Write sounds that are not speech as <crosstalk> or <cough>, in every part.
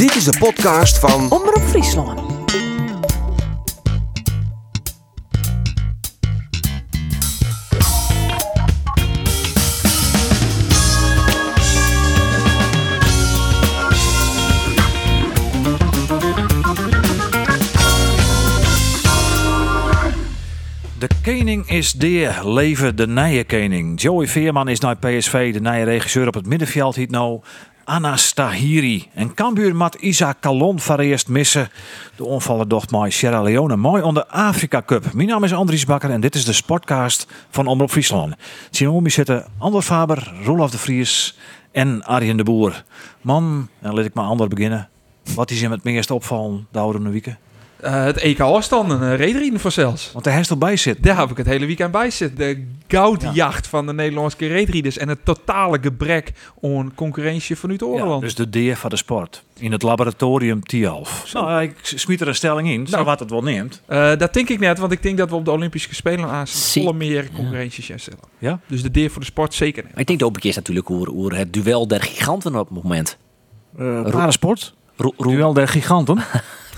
Dit is de podcast van Omroep Friesland. De kening is deer, leven de nije kening. Joey Veerman is naar PSV, de nije regisseur op het middenveld hiet nou Tahiri. En Cambuur mat Isa voor eerst missen. De onvallen docht mij Sierra Leone. Mooi onder Afrika Cup. Mijn naam is Andries Bakker en dit is de sportcast van Omroep Friesland. Zien zitten Ander Faber, Roelof de Vries en Arjen de Boer. Man, en laat ik maar ander beginnen. Wat is hem het meest opvallen de oude weken? Eh, het EK afstand, een reetrieden voor zelfs. Want hij is erbij zit. Daar heb ik het hele weekend bij zitten. De goudjacht van de Nederlandse reetrieders en het totale gebrek aan concurrentie vanuit Oorland. dus de deer van de sport. In het laboratorium Tialf. Nou, ik smiet er een stelling in, zo Nou. wat het wel neemt. Eh, dat denk ik net, want ik denk dat we op de Olympische Spelen aan volle meer concurrentie gaan stellen. Ja? Dus de deer voor de sport zeker niet. Ik denk ook een keer natuurlijk over, over het duel der giganten op het moment. Uh, Parasport. Ro Roel, Duel der giganten. <laughs>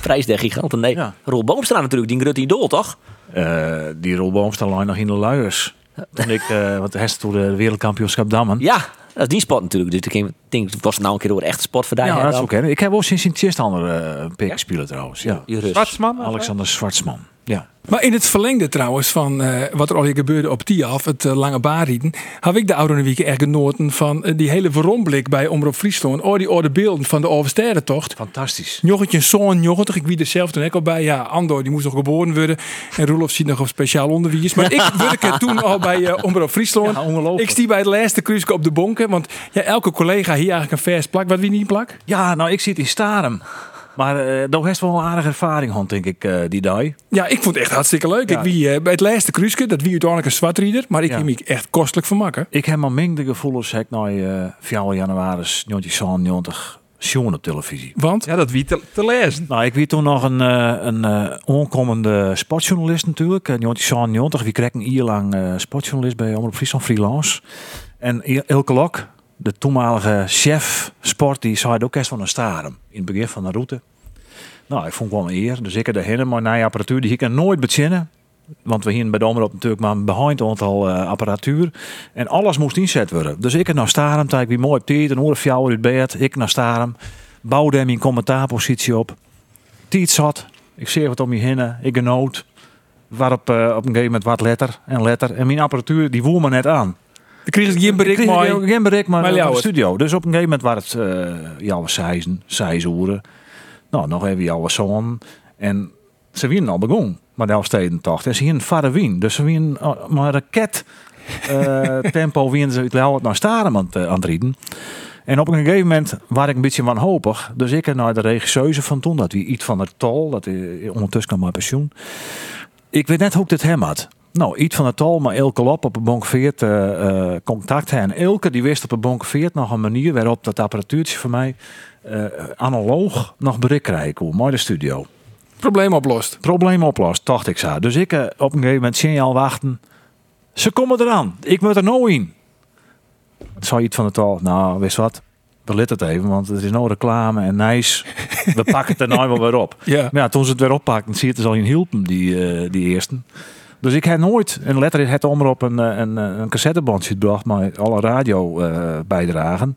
prijs der giganten, nee. Ja. Roel Boomstra natuurlijk, die grote idool, toch? Eh, die rolboom staat lang nog in de luiers. Toen ik, eh want hij is toen de wereldkampioenschap dammen. Ja, dat is die sport natuurlijk. Dus ik denk- denk, het was nou een keer over echte sport voor Ja, dat is ook. hè. Ik heb wel sinds een tjistander uh, spelen trouwens. Ja. Zwartsman? Alexander Zwartsman. Ja. Maar in het verlengde trouwens van eh, wat er al hier gebeurde op Tiaf, het eh, lange baarrieden, heb ik de oude week echt genoten van eh, die hele veromblik bij Omroep Friesland. Oh, die oude beelden van de Oversterrentocht. Fantastisch. Joggetje zoon 90, ik wie er zelf toen ook al bij. Ja, Andor die moest nog geboren worden. En Roelof ziet nog op speciaal onderwijs. Maar <laughs> ik werkte toen al bij eh Omroep Friesland. Ja, ongelooflijk. ik stie bij het laatste kruisje op de Want ja, elke collega hier eigenlijk een vers plak. Wat wie niet plak? Ja, nou, ik zit in Starem. Maar uh, daar heeft wel een aardige ervaring, hond, denk ik, uh, die dag. Ja, ik vond het echt hartstikke leuk. Ja. Ik wie uh, bij het laatste kruisje, dat wie uiteindelijk een zwartrieder. Maar ik Ja. heb me echt kostelijk vermakken. Ik heb maar mengde gevoelens heb ik nou uh, 4 januari 1990 zien op televisie. Want? Ja, dat wie te, te lezen. Nou, ik weet toen nog een, uh, een uh, onkomende sportjournalist natuurlijk. Uh, 1990, wie kreeg een jaar lang uh, sportjournalist bij Omroep Friesland Freelance. En Ilke Lok, de toenmalige chef sport, die zei ook eerst van een staren in het begin van de route. Nou, ik vond het wel een eer. Dus ik er maar naar apparatuur die ik nooit bezinnen. Want we hier bij de Omroep natuurlijk maar een behind aantal uh, apparatuur. En alles moest inzet worden. Dus ik naar Starem, ik wie mooi op tijd, een uur of jou uit bed. Ik naar Starem, bouwde hem in commentaarpositie op. Tijd zat, ik zie wat om je heen, ik genoot. Waarop uh, op een gegeven moment wat letter en letter. En mijn apparatuur die woer me net aan. Dan kreeg ik geen bereik, maar... Geen maar, maar in de studio. Dus op een gegeven moment was het uh, jouw zeizen, zeizoeren. Nou, nog even jouw zoon. En ze winnen al begonnen. Maar de Elfstedentocht. En ze hier een vader wien. Dus ze winnen uh, maar een raket uh, <laughs> tempo winnen ze wel naar Starem aan, aan het rieden. En op een gegeven moment was ik een beetje wanhopig. Dus ik heb naar de regisseuse van toen, dat wie iets van het tol, dat ondertussen naar mijn pensioen. Ik weet net hoe ik dit hem had. Nou, iets van het tol, maar Elke Lop op een bonk 40 uh, contact En Elke die wist op een bonk 40 nog een manier waarop dat apparatuurtje voor mij uh, analoog nog bereik krijgen kon. Mooi de studio. Probleem oplost. Probleem oplost, dacht ik zo. Dus ik uh, op een gegeven moment signaal wachten. Ze komen eraan. Ik moet er nou in. Het zou iets van het al. Nou, wist wat? We lit het even, want het is nou reclame en nice. We pakken het er nou wel weer op. <laughs> Ja. Maar ja, toen ze het weer oppakten, zie je het al in hielpen, die, uh, die eerste. Dus ik heb nooit een letter het omroep een, een, een cassettebandje gebracht met alle radio uh, bijdragen.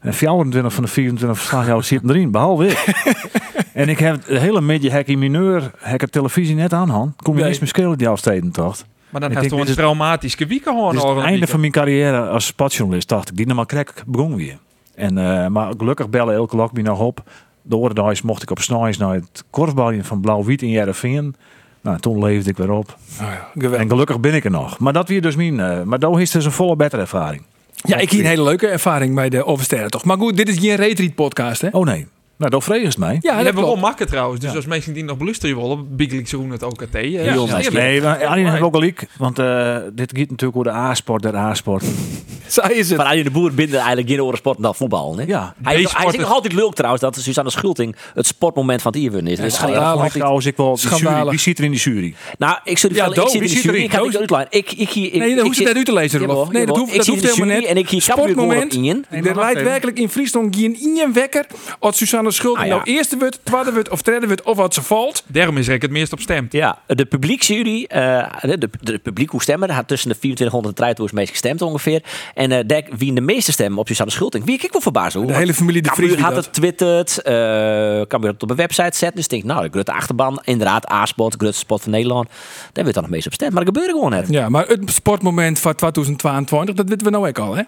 En 24 van de 24 verslagjouwers zitten erin, behalve ik. <laughs> en ik heb de hele media hek in mineur, hek het televisie net aan, Han. Kom je Nee. eens die afsteden, toch? Maar dan heb je toch een is- traumatische wieken is het einde van mijn carrière als sportjournalist, dacht ik. Die normaal krek begon weer. En, uh, maar gelukkig bellen elke lok me nog op. De oordedags mocht ik op snijs naar het korfbalje van Blauw-Wit in Jereveen. Nou, toen leefde ik weer op. Oh ja. En gelukkig ben ik er nog. Maar dat weer dus mijn... Uh, maar daar is dus een volle betere ervaring. Ja, ik heb een hele leuke ervaring bij de Oversterren toch. Maar goed, dit is geen retreat podcast, hè? Oh nee. Nou, dat vrees mij. Ja, Die dat hebben we wel makken trouwens. Dus Ja. als mensen die nog beluisteren willen, biggelijk ze het OKT. eh, Ja. Nee, maar Arjen heeft ook al ik. Want uh, dit gaat natuurlijk over de A-sport, de A-sport. <laughs> Zij is het. Van Arjen de Boer binden eigenlijk geen oren sport dan voetbal. Hè? Ja. Hij, is, hij nog is- altijd leuk trouwens dat Susanne Schulting het sportmoment van het Ierwin is. Dus trouwens, ik wel. Die Schandalig. wie zit er in die jury? Nou, ik zit, zit in wie de zit jury. Ik ga het niet uitleggen. Ik, ik, ik, Nee, dat hoeft net uit te lezen, Rolof. Nee, dat hoeft, dat hoeft de helemaal jury net. en ik hier Sportmoment. in. Er leidt werkelijk in Friesland geen ien wekker als Susanne de schuld Ah, ja. nou eerste wordt, tweede wordt of derde wordt of wat ze valt. Daarom is ik het meest op stemd. Ja, de publieksjury, eh de, de, de publiek hoe stemmen, had tussen de 2400 en 3000 meest gestemd ongeveer. En eh daar wie de meeste stemmen op Suzanne Schulting. Wie ik wel verbaasd hoe. De hele familie de Vries had het twitterd, eh kan weer het op een website zetten. Dus ik denk, nou, de grote achterban, inderdaad, A-spot, spot van Nederland. Daar werd dan nog meest op stemmen. Maar dat gebeurde gewoon net. Ja, maar het sportmoment van 2022, dat weten we nou ook al, hè?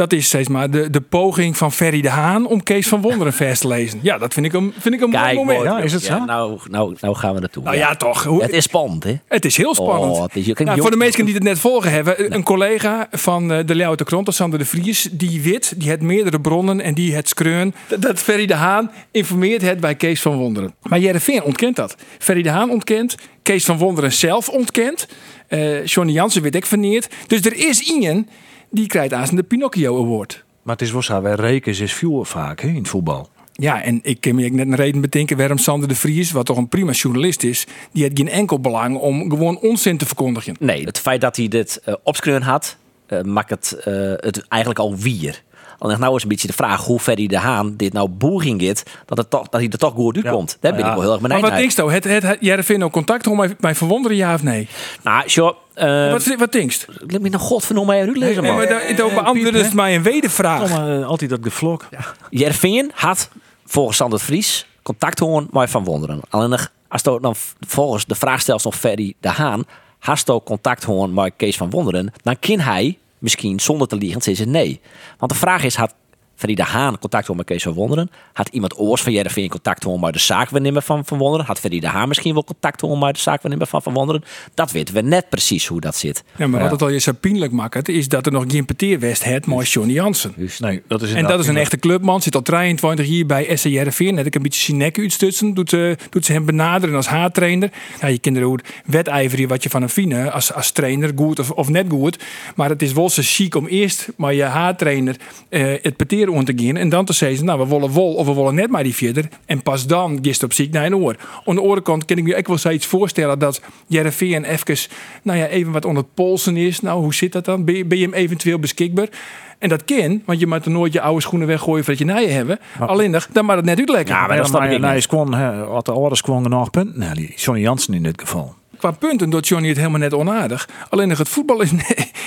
Dat is steeds maar de, de poging van Ferry de Haan om Kees van Wonderen vers te lezen. Ja, dat vind ik een, vind ik een mooi Kijk, moment. mooi. Ja, is het zo? nou, nou, nou gaan we naartoe. Nou ja, toch. Hoe, Het is spannend, hè? Het is heel spannend. Oh, het is- kijk, Nou, voor de mensen die het net volgen hebben, een collega van eh, de Leeuw uit de Krant, Sander de Vries, die wit, die het meerdere bronnen en die het skreun, dat- dat Ferry de Haan informeert het bij Kees van Wonderen. Maar Jereveen ontkent dat. Ferry de Haan ontkent, Kees van Wonderen zelf ontkent, eh Johnny Jansen weet ik verneerd. Dus er is iemand die krijgt aan de Pinocchio Award. Maar het is wel zo, wij rekens is veel vaak hè, in het voetbal. Ja, en ik kan me net een reden bedenken waarom Sander de Vries, wat toch een prima journalist is, die heeft geen enkel belang om gewoon onzin te verkondigen. Nee, het feit dat hij dit uh, opskreun had, eh, maakt het, eh, het eigenlijk al wier. Alleen nou is een beetje de vraag hoe Ferry de Haan dit nou boering gaat, dat, het toch, dat hij er toch goed uitkomt. Daar ben Ja. ik wel heel erg Maar benieuwd wat denkst je? Het, het, het Jereveen nou contact om mij, mij verwonderen, ja of nee? Nou, sure. eh, wat, wat denkst? Laat me nou godverdomme uit lezen, Nee, man. maar daar beantwoord Piep, is mij een wedervraag. Kom, eh, altijd dat gevlok. Jervin had volgens Sander de Vries contact hoorn met Van Wonderen. Alleen als je dan volgens de vraagstelsel van Ferry de Haan, hast je contact hoorn met Kees van Wonderen, dan kan hij misschien zonder te liegen zeggen nee. Want de vraag is, had Ferry de Haan contact hoorn met Kees van Wonderen? Had iemand oors van Jervin contact hoorn met de zaakwaarnemer van Van Wonderen? Had Ferry de Haan misschien wel contact hoorn met de zaakwaarnemer van Van Wonderen? Dat weten we net precies hoe dat zit. Ja, maar wat het al je zo pijnlijk maakt, is dat er nog geen peteerwest heeft maar Johnny Jansen. Nee, dat is En dat is een echte clubman, zit al 23 hier bij SC Jereveen. Net ik een beetje zijn nek uitstutsen, doet, eh, doet ze hem benaderen als haartrainer. Ja, je er ook wedijveren wat je van een fine als, als trainer, goed of, of net goed. Maar het is wel zo chic om eerst maar je haartrainer eh het om te gaan. En dan te zeggen, nou we willen wol of we willen net maar die verder. En pas dan gist op ziek naar een oor. Aan de andere kant kan ik me ook wel zoiets voorstellen dat Jereveen even, nou ja, even wat onder het polsen is. Nou, hoe zit dat dan? Ben je, ben je hem eventueel beschikbaar? En dat kan, want je moet er nooit je oude schoenen weggooien voordat je naar je hebben. Alleen nog, dan mag het net uitlekken. Ja, maar dat maar nee, niet. Squan, hè, had de ouders gewoon genoeg punten. Johnny Jansen in dit geval. Qua punten doet Johnny het helemaal net onaardig. Alleen nog het voetbal is,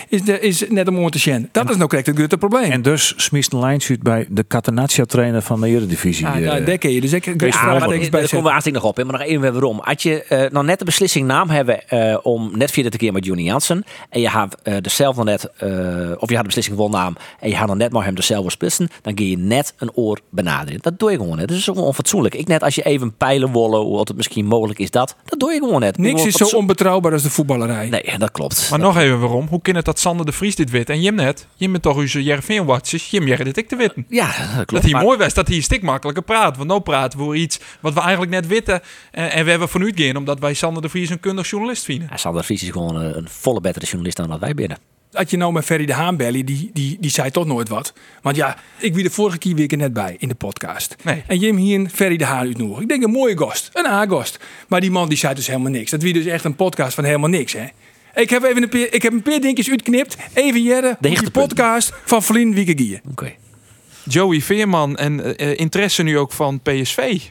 is, de- is net een te zien. Dat is nou correct het grote probleem. En dus smiest een lijntje bij de Catenaccia-trainer van de Eredivisie. ah, eh, nou, daar ken je. Dus ik ik Ja, Ja, maar vraagtekens daar bij komen we hartstikke nog op. Hè. Maar nog even waarom. Als je eh, nou net de beslissing naam hebben eh, om net vierde te keer met Johnny Jansen. En je had dezelfde net, eh, of je had de beslissing wel naam. En je had dan net maar hem dezelfde splitsen. Dan kun je net een oor benaderen. Dat doe je gewoon net. Dat is gewoon onfatsoenlijk. Ik net als je even peilen wollen, hoe het misschien mogelijk is dat. Dat doe je gewoon net. Niks is zo onbetrouwbaar als de voetballerij. Nee, dat klopt. Maar nog even waarom. Hoe kan het dat Sander de Vries dit weet en Jim net? Jim bent toch uw Jervin watches. Jim jij dit ik te weten. ja, dat klopt. Dat hij Maar- mooi was, dat hij stik makkelijker praat. Want nou praten we over iets wat we eigenlijk net weten. En, en we hebben vanuit gaan omdat wij Sander de Vries een kundig journalist vinden. Ja, Sander Vries is gewoon een, een volle betere journalist dan dat wij binnen. Had je nou met Ferry de Haan belly, die, die, die zei toch nooit wat. Want ja, ik wie de vorige keer weer net bij in de podcast. Nee. En Jim hier een Ferry de Haan uitnodigen. Ik denk een mooie gast, een A-gast. Maar die man die zei dus helemaal niks. Dat wie dus echt een podcast van helemaal niks, hè. Ik heb even een paar, ik heb een paar dingetjes uitknipt. Even Jerre, op die podcast van Vlien Wiekegieën. Oké. Joey Veerman en eh, interesse nu ook van PSV.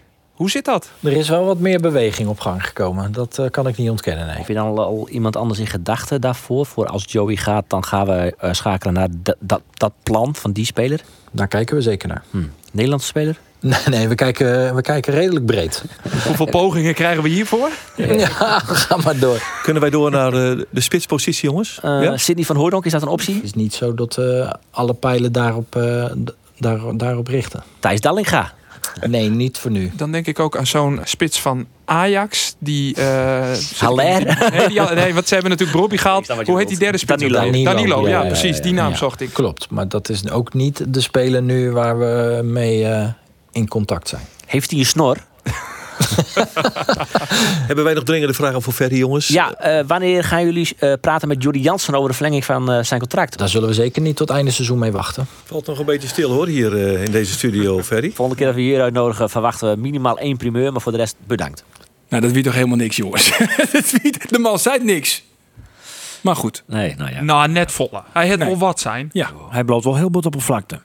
Hoe zit dat? Er is wel wat meer beweging op gang gekomen. Dat eh, kan ik niet ontkennen, nee. Heb je dan al, al iemand anders in gedachten daarvoor? Voor als Joey gaat, dan gaan we eh, schakelen naar dat- dat, dat plan van die speler. Daar kijken we zeker naar. Hm. Nederlandse speler? <laughs> Nee, nee we, kijken, we kijken redelijk breed. <laughs> Hoeveel pogingen krijgen we hiervoor? <laughs> Ja, ga maar door. Kunnen wij door naar de, de spitspositie, jongens? Eh ja? Sidney van Hooydonk, is dat een optie? Het is niet zo dat eh, alle pijlen daarop, eh, d- daar, daarop richten. Thijs Dallinga. Nee, niet voor nu. Dan denk ik ook aan zo'n spits van Ajax. Die. eh, Haller? Nee, die, nee, want ze hebben natuurlijk Brobbey gehaald. Hoe heet die derde spits? Danilo. Danilo, ja, ja, precies. ja, Die naam ja. zocht ik. Klopt, maar dat is ook niet de speler nu waar we mee eh, in contact zijn. Heeft hij een snor? <laughs> Hebben wij nog dringende vragen voor Ferry, jongens? Ja, eh, wanneer gaan jullie eh, praten met Jordi Jansen over de verlenging van eh, zijn contract? Daar zullen we zeker niet tot einde seizoen mee wachten. Valt nog een beetje stil hoor, hier eh, in deze studio, Ferry. Volgende keer dat we hier uitnodigen, verwachten we minimaal één primeur. Maar voor de rest bedankt. Nou, dat wie toch helemaal niks, jongens. <laughs> Dat wie- de man zei niks. Maar goed, Nee, nou ja. Nou, net volle. Hij had Nee. wel wat zijn. ja. Hij bloot wel heel bot op een vlakte.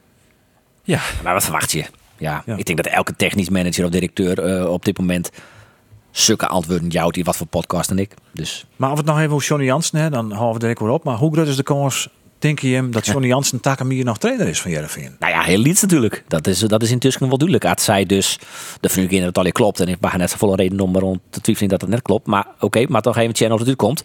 Ja. Maar wat verwacht je? Ja, Ja. ik denk dat elke technisch manager of directeur eh, op dit moment zulke antwoorden jouwt die wat voor podcast en ik. Dus Maar of het nog even hoe Johnny Jansen, hè, dan houden we direct weer op. Maar hoe groot is de kans, denk je hem, dat Johnny Jansen Takamier nog trainer is van Jereveen? Nou ja, heel iets natuurlijk. Dat is, dat is intussen wel duidelijk. Als zij dus de vriendin dat het al klopt. En ik mag net volle reden om erom te twijfelen dat het net klopt. Maar oké, maar toch even channel dat het komt.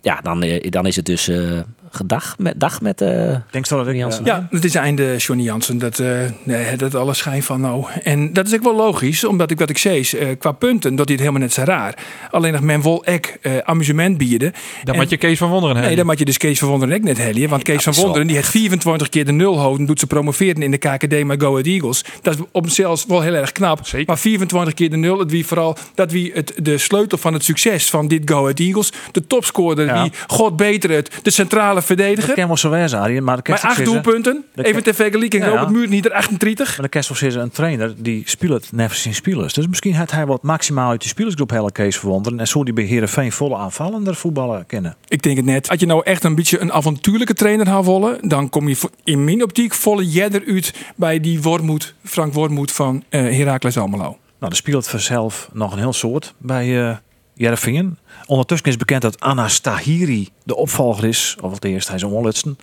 Ja, dan, eh, dan is het dus eh gedag met, dag met eh Denk dat ik Jansen? Ja, het is einde Johnny Jansen. Dat, eh nee, dat alles schijn van nou. En dat is ook wel logisch, omdat ik wat ik zei, eh, qua punten, dat hij het helemaal net zo raar. Alleen nog men wil ek eh, amusement bieden. Dan moet je Kees van Wonderen hebben. Nee, dan moet je dus Kees van Wonderen ook net helien. Want Kees van. Wonderen die heeft 24 keer de nul houden. Doet ze promoveren in de KKD met Go Ahead Eagles. Dat is op zichzelf wel heel erg knap. Zeker. Maar 24 keer de nul. Het wie vooral dat wie het, de sleutel van het succes van dit Go Ahead Eagles. De topscorer, Ja. wie God beter het. De centrale Dat verdediger. kan wel zo. Maar de Maar acht doelpunten. Dat Even ter vergelijking. Robert Muur niet er 38. Maar de Kessel is een trainer die speelt never zijn spelers. Dus misschien had hij wat maximaal uit de spelersgroep hele Kees verwonderen. En zo die bij Heerenveen volle aanvallender voetballen kennen. Ik denk het net. Als je nou echt een beetje een avontuurlijke trainer had willen, dan kom je in mijn optiek volle jedder uit bij die Wormoed, Frank Wormoed van eh Heracles Almelo. Nou, er speelt vanzelf nog een heel soort bij eh Jereveen. Ondertussen is bekend dat Anna Stahiri de opvolger is. Of het eerst, hij is onlutsen.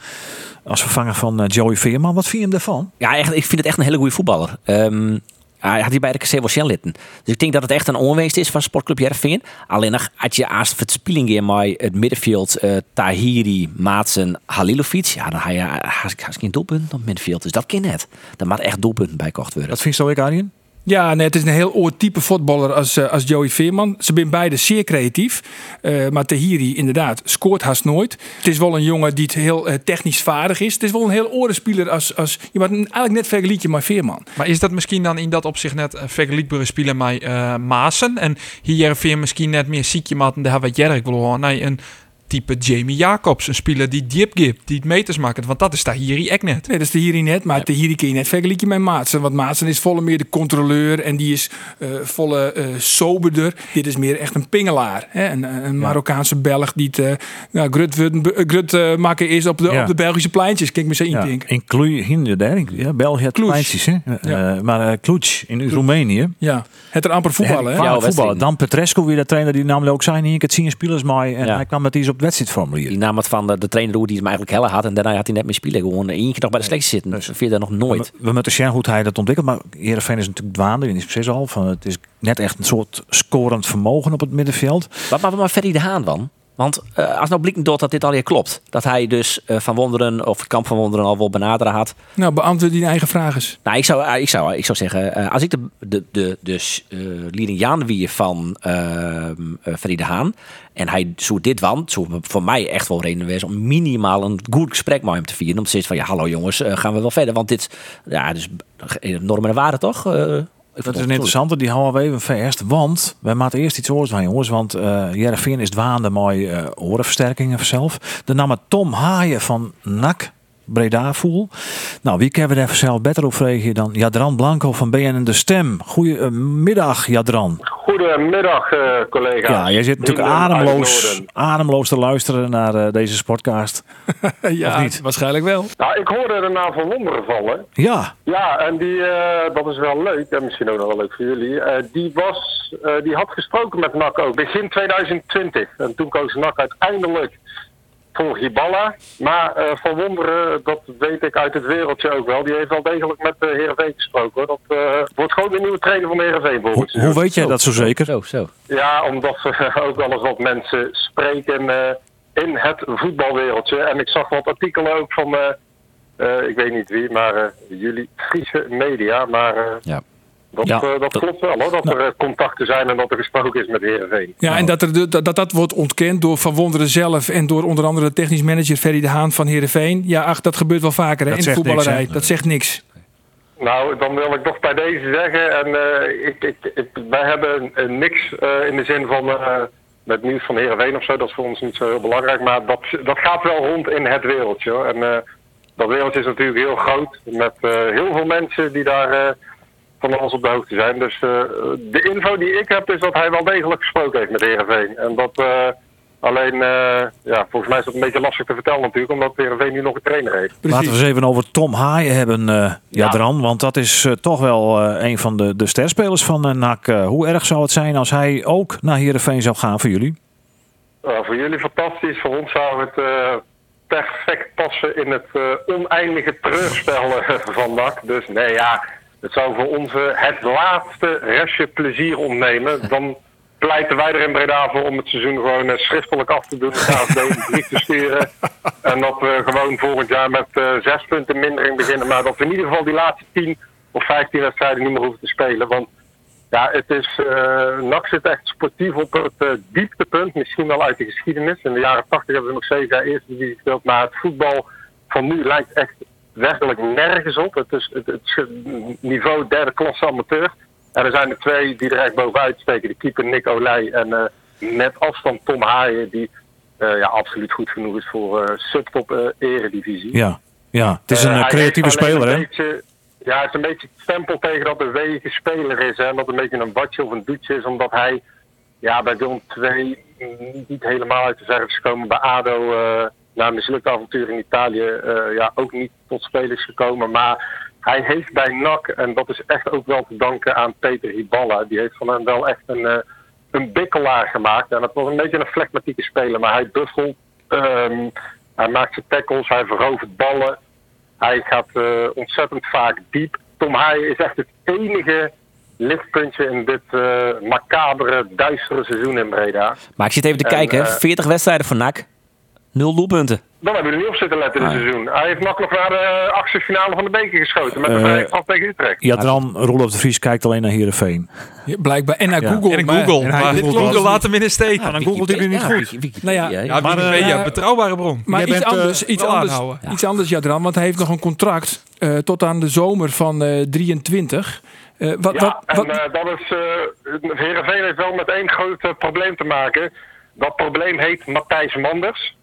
Als vervanger van eh, Joey Veerman. Wat vind je hem daarvan? Ja, echt, ik vind het echt een hele goede voetballer. Ehm, hij had hier bij de KC wel litten. Dus ik denk dat het echt een onweest is van Sportclub Jervin. Alleen nog, had je als verspieling in mij het middenveld eh, Tahiri, Maatsen, Halilovic. Ja, dan had je haast haast geen doelpunt op het middenveld. Dus dat kan net. Daar moet echt doelpunten bij gekocht worden. Wat vind je zo, ik, Arjen? Ja, nee, het is een heel oud type voetballer als, eh, als Joey Veerman. Ze zijn beide zeer creatief. Eh, maar Tahiri inderdaad scoort haast nooit. Het is wel een jongen die het heel eh, technisch vaardig is. Het is wel een heel oren als, als je moet eigenlijk net vergelijken met Veerman. Maar is dat misschien dan in dat opzicht net vergelijkbare speler met Maasen? En hier weer misschien net meer ziekje matten, daar hebben we Jerk wil horen. Nee, een type Jamie Jacobs, een speler die diep gibt, die het meters maakt. Want dat is daar hier echt net. Nee, dat is de Hiri net. Maar de Hiri kun je net vergelijken met Maatsen. Want Maatsen is volle meer de controleur. En die is eh, volle eh, soberder. Dit is meer echt een pingelaar. Hè? Een, een Marokkaanse Belg die het uh, nou, grut, grut eh, maken is op de, Ja. op de Belgische pleintjes. Kijk me zo in Ja, denken. in Cluj, hinder. Ja, België het pleintjes, hè? Ja. Eh, maar eh Cluj in Roemenië. Ja, het er amper voetballen. Hè? Ja, Ja, voetballen. Dan Petrescu, weer de trainer die namelijk ook zijn. Hier, ik het zien spelers maar en Ja. hij kwam met iets op het wedstrijdformulier. Die nam het van de, de trainer hoe die hem eigenlijk helle had. En daarna had hij net meer spelen. Gewoon eentje nog bij de selectie zitten. Dus- vind je dat nog nooit. We, we moeten zien hoe hij dat ontwikkelt. Maar Heerenveen is natuurlijk dwaande. Die is precies al van het is net echt een soort scorend vermogen op het middenveld. Wat maar, maar Ferry de Haan dan? Want eh, als nou door dat dit al klopt. Dat hij dus eh, Van Wonderen of het kamp van Wonderen al wel benaderen had. Nou, beantwoord die eigen vraag eens. Nou, ik zou, eh, ik zou, ik zou zeggen, als ik de, de, de, dus, Jaan wie van ehm eh, de Haan. En hij zo dit want, zo voor mij echt wel reden geweest om minimaal een goed gesprek met hem te vieren. Om te zeggen van ja, hallo jongens, gaan we wel verder. Want dit, ja, dus normen en waarden toch? Eh, Dat is een interessante, die houden we even verst. Want wij moeten eerst iets oors van jongens. Want uh, Jereveen is dwaande mooi uh, orenversterkingen zelf. De naam Tom Haaien van NAC. Breda voel. Nou, wie kennen we daar zelf beter op vregen dan Jadran Blanco van BN De Stem. Goedemiddag, Jadran. Goedemiddag, uh, collega. Ja, jij zit natuurlijk ademloos, ademloos te luisteren naar uh, deze sportcast. <laughs> ja, niet? waarschijnlijk wel. Nou, ik hoorde de naam van Wonderen vallen. Ja. Ja, en die, uh, dat is wel leuk, en misschien ook nog wel leuk voor jullie. Uh, die, was, die had gesproken met NAC ook, begin 2020. En toen koos NAC uiteindelijk voor Hiballa. Maar uh, Van Wonderen, dat weet ik uit het wereldje ook wel. Die heeft wel degelijk met de Heerenveen gesproken. Dat uh, wordt gewoon de nieuwe trainer van de Heerenveen volgens Hoe, hoe weet jij dat zo zeker? Zo, zo. Ja, omdat ze <laughs> ook wel eens wat mensen spreken uh, in het voetbalwereldje. En ik zag wat artikelen ook van, ik weet niet wie, maar jullie Friese media. Maar ja. Dat, ja, uh, dat klopt wel, hoor, dat nou. er uh, contacten zijn en dat er gesproken is met Heerenveen. Ja, en dat, er, dat, dat dat wordt ontkend door Van Wonderen zelf en door onder andere de technisch manager Ferry de Haan van Heerenveen. Ja, ach, dat gebeurt wel vaker hè, in de voetballerij. Niks, dat zegt niks. Nou, dan wil ik toch bij deze zeggen, en uh, ik, ik, ik, wij hebben niks in de zin van met nieuws van Heerenveen of zo, dat is voor ons niet zo heel belangrijk, maar dat, dat gaat wel rond in het wereldje. Hoor. En dat wereldje is natuurlijk heel groot, met heel veel mensen die daar van alles op de hoogte zijn. Dus uh, de info die ik heb is dat hij wel degelijk gesproken heeft met Heerenveen. En dat, uh, Alleen, eh, ja, volgens mij is dat een beetje lastig te vertellen natuurlijk, omdat Heerenveen nu nog een trainer heeft. Laten we eens even over Tom Haaien hebben, eh Jadran. Want dat is eh, toch wel eh, een van de, de sterspelers van eh, NAC. Eh, hoe erg zou het zijn als hij ook naar Heerenveen zou gaan voor jullie? Uh, voor jullie fantastisch, voor ons zou het eh, perfect passen in het eh, oneindige treurspel eh, van NAC. Dus nee, ja, het zou voor ons eh, het laatste restje plezier ontnemen. <laughs> Dan pleiten wij er in Breda voor om het seizoen gewoon eh, schriftelijk af te doen. De brief te sturen. <laughs> En dat we gewoon volgend jaar met eh, zes punten mindering beginnen. Maar dat we in ieder geval die laatste tien of vijftien wedstrijden niet meer hoeven te spelen. Want ja, het is, eh NAC zit echt sportief op het dieptepunt, misschien wel uit de geschiedenis. In de jaren 80 hebben we nog zeven jaar eerste divisie gespeeld, maar het voetbal van nu lijkt echt werkelijk nergens op. Het is het, het niveau derde klasse amateur. En er zijn er twee die er echt bovenuit steken. De keeper Nick Olij en eh, met afstand Tom Haaien, die eh, ja, absoluut goed genoeg is voor eh, subtop eredivisie. Ja, ja. het is een creatieve speler, hè? beetje- ja, het is een beetje het stempel tegen dat een wege speler is. Hè, en dat een beetje een watje of een doetje is. Omdat hij ja, bij Willem 2 niet helemaal uit de verf is gekomen. Bij ADO, na een mislukte avontuur in Italië, eh, ja, ook niet tot spelen is gekomen. Maar hij heeft bij NAC, en dat is echt ook wel te danken aan Peter Hiballa. Die heeft van hem wel echt een, eh, een bikkelaar gemaakt. En dat was een beetje een flegmatieke speler. Maar hij buffelt, ehm, hij maakt zijn tackles, hij verovert ballen. Hij gaat eh, ontzettend vaak diep. Tom Haaien is echt het enige lichtpuntje in dit eh, macabere, duistere seizoen in Breda. Maar ik zit even te En, kijken. eh, 40 wedstrijden voor NAC. Nul doelpunten. Dan hebben we er niet op zitten letten dit Ah. seizoen. Hij heeft makkelijk naar de achtste finale van de beker geschoten met Eh, vrije trap tegen Utrecht. Jadran, Roelof de Vries kijkt alleen naar Heerenveen. Ja, blijkbaar. En naar Ja. Google. En maar- Google. en hij Maar Google wel. laat hem in de steek. dan googelt hij weer niet Ja, goed. Nou ja, hè? Ja, Maar, eh, ja. betrouwbare bron. Maar Jij iets bent, eh, anders, iets, anders, aanhouden. iets anders, Jadran. Want hij heeft nog een contract eh, tot aan de zomer van eh 23. Eh, wat, Ja, wat, en wat, eh, dat is. Uh, Herenveen heeft wel met één groot eh, probleem te maken. Dat probleem heet Matthijs Manders.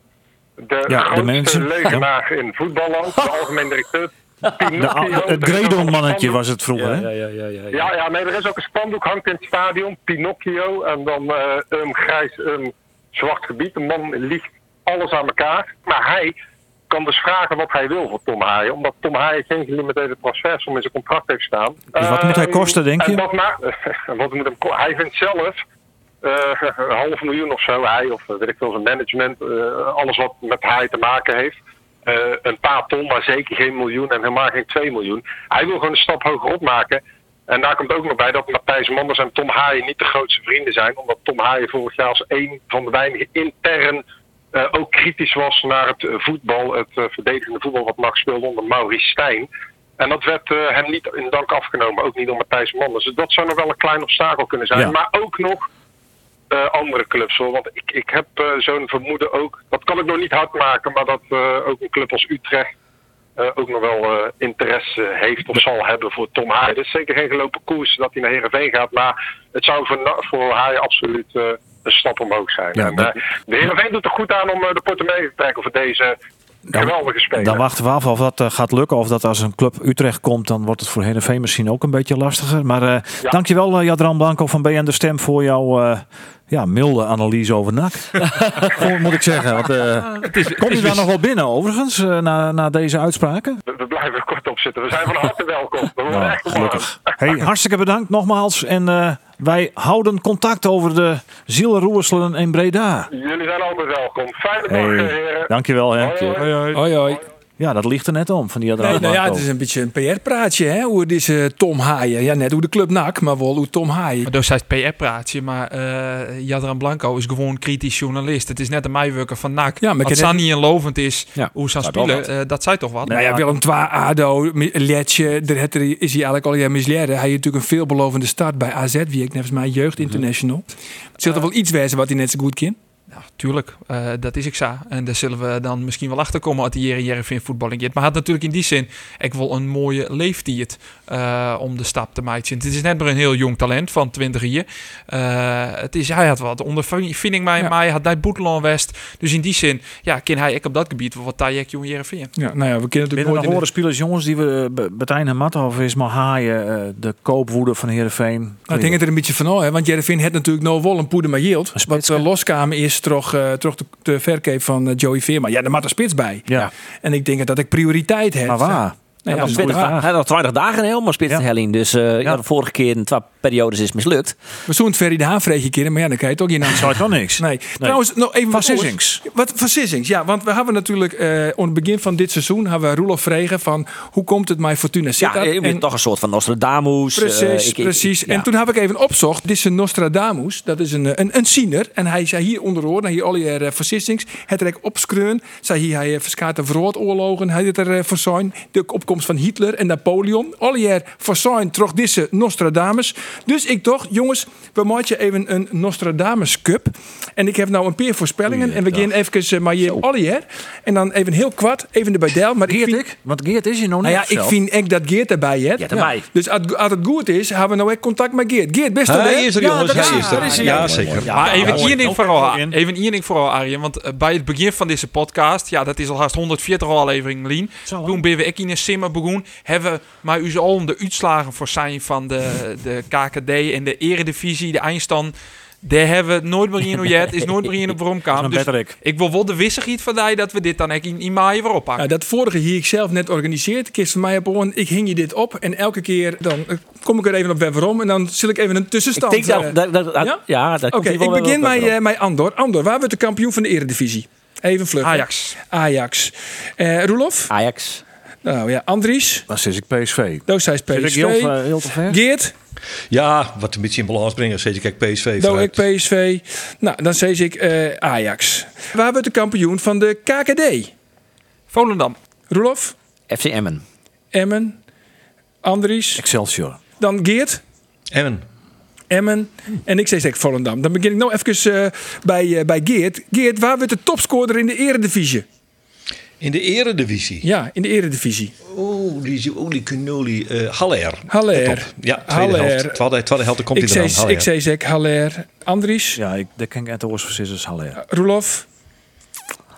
De de grootste mensen, leugenaar in voetballand. De algemeen directeur. <laughs> De, het Gredon-mannetje was het vroeger, hè? Ja, ja, nee, er is ook een spandoek hangt in het stadion. Pinocchio. En dan eh een grijs, een zwart gebied. De man liegt alles aan elkaar. Maar hij kan dus vragen wat hij wil voor Tom Haaien. Omdat Tom Haaien geen gelimiteerde transfersom in zijn contract heeft staan. Dus wat moet hij Ehm, kosten, denk en je? Dat <laughs> wat moet hem hij vindt zelf een half miljoen of zo. Hij of eh, weet ik veel, zijn management. eh, alles wat met Haaien te maken heeft. Eh, een paar ton, maar zeker geen miljoen en helemaal geen 2 miljoen. Hij wil gewoon een stap hoger opmaken. En daar komt ook nog bij dat Matthijs Manders en Tom Haaien niet de grootste vrienden zijn. Omdat Tom Haaien vorig jaar als een van de weinigen intern eh, ook kritisch was naar het eh, voetbal, het eh, verdedigende voetbal wat Max speelde onder Maurice Stijn. En dat werd eh, hem niet in dank afgenomen, ook niet door Matthijs Manders. Dus dat zou nog wel een klein obstakel kunnen zijn. Ja. Maar ook nog eh, andere clubs hoor. Want ik, ik heb eh, zo'n vermoeden ook, dat kan ik nog niet hard maken, maar dat eh, ook een club als Utrecht ook nog wel interesse heeft of zal hebben voor Tom Haaien. Het is zeker geen gelopen koers dat hij naar Heerenveen gaat, maar het zou voor, voor Haaien absoluut een stap omhoog zijn. Ja, en, de Heerenveen doet er goed aan om de portemonnee te trekken voor deze geweldige speler. Dan wachten we af of dat gaat lukken. Of dat als een club Utrecht komt, dan wordt het voor Heerenveen misschien ook een beetje lastiger. Maar Ja. dankjewel Jadran Blanco van BN De Stem voor jouw ja, milde analyse over NAC. <laughs> Voor, moet ik zeggen. Want, eh, Komt u daar nog wel binnen overigens, eh, na, na deze uitspraken? We, we blijven er kort op zitten. We zijn van harte <laughs> welkom. We Nou, echt gelukkig. Hey, hartstikke bedankt nogmaals. En eh, wij houden contact over de zielenroerselen in Breda. Jullie zijn altijd welkom. Fijne dag, Hey, eh, heren. dankjewel. Hè. Hoi, hoi. hoi, hoi. Ja, dat ligt er net om van die Nee, nou ja, Blanco. het is een beetje een PR-praatje, hè? Hoe deze Tom Haaien. Ja, net hoe de club NAC, maar wel hoe Tom Haaien. Maar dus hij is PR-praatje, maar eh Jadran Blanco is gewoon kritisch journalist. Het is net een meiwerker van NAC. Ja, maar net- Sani en lovend is, Ja, hoe ze aan spelen, eh, dat zei toch wat? Nou ja, Willem II, ADO, Letje, daar het is hij eigenlijk al jaar misleren. Hij heeft natuurlijk een veelbelovende start bij AZ, wie ik mij Jeugd International. Het zult er wel iets wezen wat hij net zo goed kan. Ja, tuurlijk, eh, dat is ik zo. En daar zullen we dan misschien wel achter komen als die hier in Jereveen voetballing. Maar had natuurlijk in die zin ik wil een mooie leeftijd eh, om de stap te maken. Het is net maar een heel jong talent van 20 jaar. Eh, het is, hij had wat ondervinding mij, Ja. hij had bij Boeteland West. Dus in die zin, ja, kan hij ik op dat gebied wat tajek jong Jereveen. Ja, nou ja, we kunnen natuurlijk nooit nog in de- horen spelers jongens die we Be- Bertijn en Mathoff is maar haaien de koopwoede van Heerenveen. Nou, ik denk het er een beetje van, oh, hè, want Jereveen heeft natuurlijk nou wel een poeder maar yield. Wat uh, loskamer is is toch, eh toch de, de verkeep van eh, Joey Veerman. Ja, daar maakt er spits bij. Ja. En ik denk dat ik prioriteit heb. Maar waar? Nou ja, dat is twintig, waar. hij had nog 20 dagen helemaal spits Ja. helling. Dus eh, ja. Ja. de vorige keer in twee periodes is mislukt. We zoeken Ferry de Haan keer, maar ja, dan krijg je toch naam. Zou het wel niks? Nee. Trouwens, nog even Van wat oors. Sissings. Wat van Sissings, ja. Want we hebben natuurlijk eh aan het begin van dit seizoen hebben we Roelof vregen van hoe komt het met Fortuna Ja, je bent En- toch een soort van Nostradamus. eh, Precies, ik- ik- precies. ja. En toen heb ik even opzocht. Dit is een Nostradamus. Dat is een, eh, een, een ziener. En hij zei hier onderhoor, hier al je versissings. Het rek opskreun. Zei hier, hij verskaat de Vroodoorlogen. Hij had er eh, voorzien. De opkomst van Hitler en Napoleon. Al je voorzien trok deze Nostradamus. Dus ik dacht, jongens, we maken even een Nostradamus Cup. En ik heb nou een paar voorspellingen. En we gaan even maar hier al je. En dan even heel kwart, even erbij del. Maar ik Geert vind, ik? Want Geert is hier nog niet. nou ja, ik vind echt dat Geert erbij heeft. Ja, erbij. Dus als, als het goed is, hebben we nou echt contact met Geert. Geert, best wel, Hij hè? is er, Ja, jongens. dat Hij is- er. Ja, zeker. maar even één ding vooral, in. even één ding vooral, Arjen. Want eh, bij het begin van deze podcast, ja, dat is al haast 140 afleveringen, Lien. Hè? Toen ben we ik in een simmer begonnen. Hebben we maar u al de uitslagen voor zijn van de, de KKD en de Eredivisie, de eindstand. Daar hebben we nooit meer in hoe je het is nooit meer in op waarom Dat kwam. is Dus ik. ik wil wel de wissigheid van die dat we dit dan in, in maaien weer oppakken. Ja, dat vorige hier ik zelf net organiseerd. Kist van mij op oren, ik hing je dit op. En elke keer dan eh, kom ik er even op weg waarom. En dan zul ik even een Ik tussenstand. denk eh, dat, dat, dat- dat- ja? ja? dat Oké, ik begin met, wel- eh, met Andor. Andor, waar wordt de kampioen van de Eredivisie? Even vlug. Ajax. Ajax. Eh Roelof? Ajax. Nou ja, Andries. Dan zit ik PSV. Zit ik PSV. heel, heel te ver? Geert. Ja, wat een beetje in balans brengen. Zet je kijk PSV Doe ik. PSV. Nou, dan zeg ik eh, Ajax. Waar wordt de kampioen van de KKD? Volendam. Roelof? FC Emmen. Emmen. Andries. Excelsior. Dan Geert. Emmen. Emmen. En ik zeg zeg Volendam. Dan begin ik nou even eh, bij, eh, bij Geert. Geert, waar wordt de topscorer in de eredivisie? In de eredivisie. Ja, in de eredivisie. Oeh, die olie cannoli. eh Haller. Haller. Top. Ja, tweede Haller. helft. Tweede, tweede helft komt hij eraan. zeg, Haller. ik zeg zeg Haller. Andries. Ja, ik, dat ken ik uit de Sisters Haller. Roelof.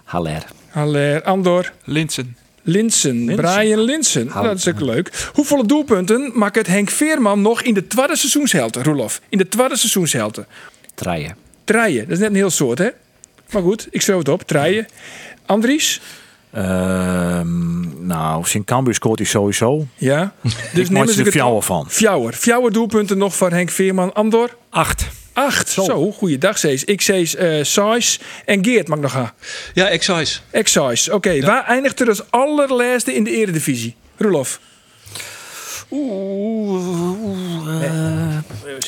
Haller. Haller. Andor. Linsen. Linsen. Brian Linsen. Nou, dat is ook leuk. Hoeveel doelpunten maakt het Henk Veerman nog in de tweede seizoenshelte, Roelof? In de tweede seizoenshelte. Treien. Treien. Dat is net een heel soort, hè? Maar goed, ik schreef het op. Treien. Andries? Ehm, nou, Sint Cambuur scoort hij sowieso. Ja. Dus ik nemen maak ze er het fjouwer van. Fjouwer. Fjouwer doelpunten nog van Henk Veerman. Andor? Acht. Acht. Zo, goeiedag, Cees. Ik eh Sais. En Geert mag nog gaan. Ja, excise. Excise. Oké, waar eindigt er als allerlaatste in de eredivisie? Roelof.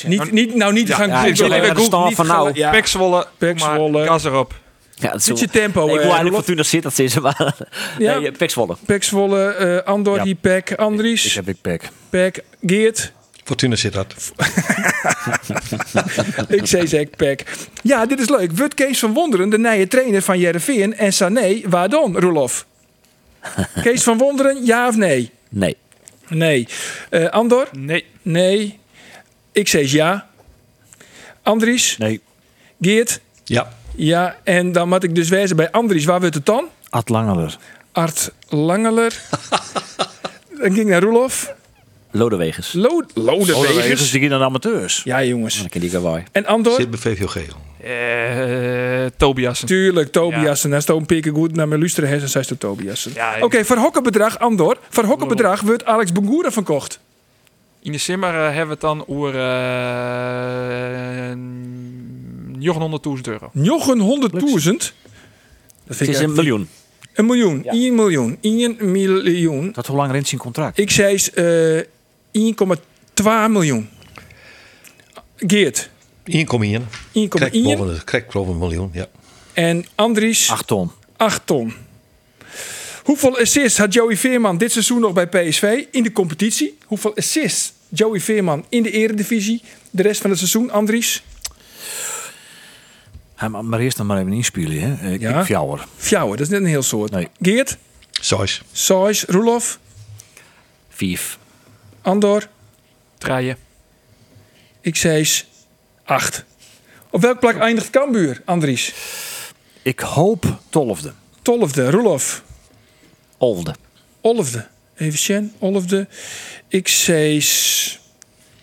Niet, niet, nou niet gaan ja, googlen. ik zal even de gaan- van nou. Ja, Pek Zwolle. Maar. Gas erop. Ja, dat is Beetje zo- tempo, Ik eh, wil eigenlijk. Fortuna Sittard zitten, maar... Ja. Nee, Pek Zwolle. Pek Zwolle, eh, Andor, Ja. hier Pek, Ik Andries, heb ik pek. Pek, Geert. Fortuna zit dat. <laughs> Ik zei zeg Pek. Ja, dit is leuk. Wordt Kees van Wonderen de nieuwe trainer van Jereveen en Sané, waar dan, Roelof? <laughs> Kees van Wonderen, ja of nee? Nee. Nee. Eh, Andor? Nee. Nee. Ik zeg ja. Andries? Nee, Geert? Ja. Ja. En dan moet ik dus wezen bij Andries. Waar wordt het dan? Ad Langeler. Art Langeler. <laughs> dan ging ik naar Roelof. Lodewegers. Lo Lodewegers, Lodewegers. die gaan amateurs. Ja, jongens. Dan ken die. En Andor? Zit bij VVOG. Eh Tobiasen. Tuurlijk, Tobias. En daar staat een pikken goed naar mijn luisteren en zei het Tobias. Ja, Oké, voor hokkenbedrag, Andor. Voor hokkenbedrag wordt Alex Bungura verkocht. In de simmer eh, hebben we het dan over uh, 900.000 euro. Nog een 100.000. Dat Het vind ik is een miljoen. Een miljoen. 1 miljoen. 1 miljoen. Dat hoe lang rent zijn contract? Ik zei eh 1,2 miljoen. Geert. 1,1. 1,1. Krijg boven de- krijg boven een miljoen. Ja. En Andries 8 ton. 8 ton. Hoeveel assists had Joey Veerman dit seizoen nog bij PSV in de competitie? Hoeveel assists Joey Veerman in de eredivisie de rest van het seizoen, Andries? Hij mag maar eerst dan maar even inspelen. Hè. Ik Ja. ja. fjouwer. Fjouwer, dat is net een heel soort. Nee. Geert, Zoals. Sais, Roelof, Vijf. Andor, Treien. ik zei 8. Op welk plak eindigt Cambuur, Andries? Ik hoop tolfde. Tolfde, Roelof, Olde. Olfde. Even Sjen, Olfde. Ik zei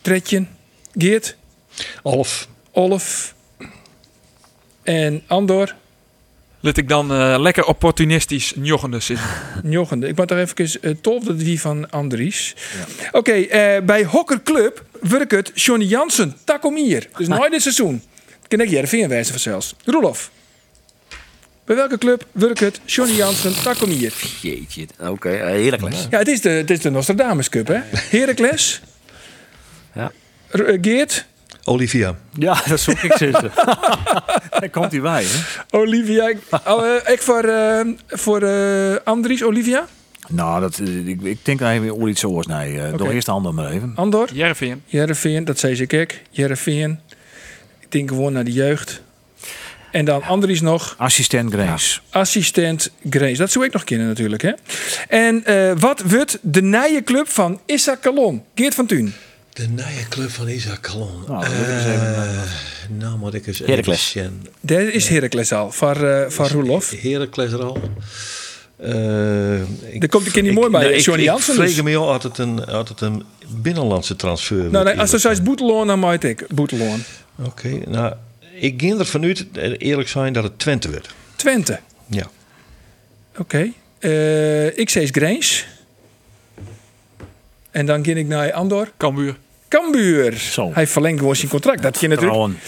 Tretjen, Geert, Olf. Olf. En Andor, Let ik dan eh, lekker opportunistisch njoggende zitten. <laughs> Jochende. Ik moet toch even uh, tof dat wie van Andries. Oké, eh, bij Hokker Club werkt het Johnny Jansen, Takomier. Dus nooit dit seizoen. Kan ik Jervin wijzen vanzelfs. Roelof. Bij welke club werkt het Johnny Jansen, Takomier? Jeetje. Oké, eh, heerlijk les. Ja, het is de, het is de Nostradamus Cup, hè? Heracles. Ja. R- eh, Geert. Olivia. Ja, <laughs> dat zoek ik zitten. <laughs> Daar komt hij bij, hè? Olivia. Oh, eh, ik voor, eh, voor eh, Andries, Olivia. Nou, dat, ik, ik denk dat hij weer iets zoals. Nee, door eerst de ander maar even. Andor. Jervin. Jereveen, dat zei ik ook. Jereveen. Ik denk gewoon naar de jeugd. En dan Andries nog. Assistent Grace. Assistent Grace. Dat zou ik nog kennen natuurlijk. Hè? En eh, wat wordt de nieuwe club van Issa Kalon? Geert van Tuin. De nieuwe club van Isaac Calon. Nou, ik Eh, nou moet ik eens Heracles. even. Daar is Heracles al. Van, van Roelof. Heracles er al. Eh, ik- Daar komt ik er niet ik- mooi bij. nee, ik- Johnny ik Jansen vreeg dus. me al altijd een, altijd een binnenlandse transfer. Nou, nee, als er zoals Boeteloon, dan maak ik Boeteloon. Oké, nou, ik ging ervan uit, eh, eerlijk zijn, dat het Twente werd. Twente. Ja. Oké. Eh, ik zei Grace. En dan ging ik naar Andor. Cambuur. Cambuur. Zo. Hij verlengt gewoon zijn contract. Dat je natuurlijk. Trouwen,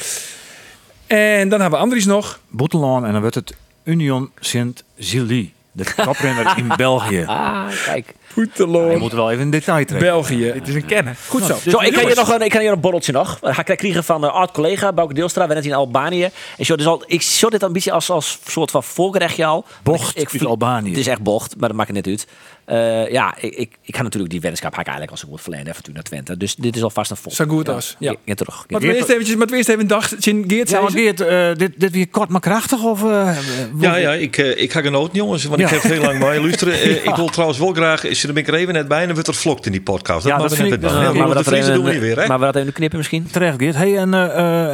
En dan hebben we Andries nog. Boetelaan en dan wordt het Union Sint-Gilles. De toprenner in <laughs> België. Ah, kijk. Je Boeteloon. moet wel even in detail trekken. België. Dit is een kenner. Goed zo. Zo, ik kan hier nog een, ik kan hier een borreltje nog. Ga ik krijgen van een oud collega, Bouke Deelstra. We net in Albanië. En zo, dus al, ik zie dit een beetje als, als soort van voorgerechtje al. Bocht ik, uit Albanië. Het is echt bocht, maar dat maakt het net uit. Eh, ja, ik, ik, ik ga natuurlijk die weddenschap ga ik eigenlijk als ik goed verleden even toen naar Twente. Dus dit is alvast een vol. Zo goed als. Ja. Ja, terug. Maar we eerst eventjes, maar we eerst even een dag zien Geert Ja. Geert, eh, dit, dit weer kort maar krachtig? Of, eh, Ja, ja, ik, eh, ik ga genoten, jongens, want ik Ja. heb heel lang bij luisteren. Eh, <laughs> ik wil trouwens wel graag, is er ben ik er even net bij en dan wordt er vlokt in die podcast. Ja, mag dat vind ik- dat- Ja, maar er Friese even- doen we niet weer, hè? Maar we dat even knippen misschien. Terecht, Geert. Hey, en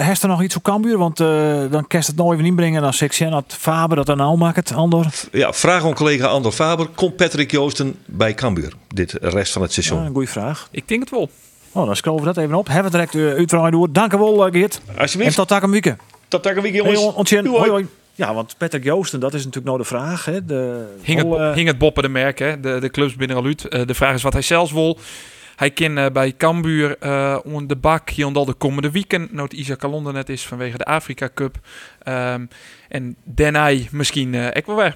heeft er nog iets op Cambuur? Want eh, dan kerst het nou even inbrengen. Dan zeg je dat Faber dat er nou maakt, Andor. Ja, vraag aan collega Andor Faber. Komt Patrick Joosten bij Cambuur dit rest van het Ja, seizoen? een goede vraag. Ik denk het wel. Oh, dan scrollen we dat even op. Hebben we direct uh, uitdraaien door. Dank u wel, Geert. En Alsjeblieft, tot takken weekend. tot dag een week, Hey, jongens. Doei, Hoi, hoi. hoi. Ja, want Patrick Joosten, dat is natuurlijk nou de vraag. Hè. De, Hing het, wel, hing het boppen de merk, hè? De, de clubs binnen al uit. Eh, de vraag is wat hij zelfs wil. Hij kan eh, bij Cambuur eh onder de bak hier al de komende weekend. Nood Isaac Kalonde net is vanwege de Afrika Cup. Ehm, en Denai misschien ook wel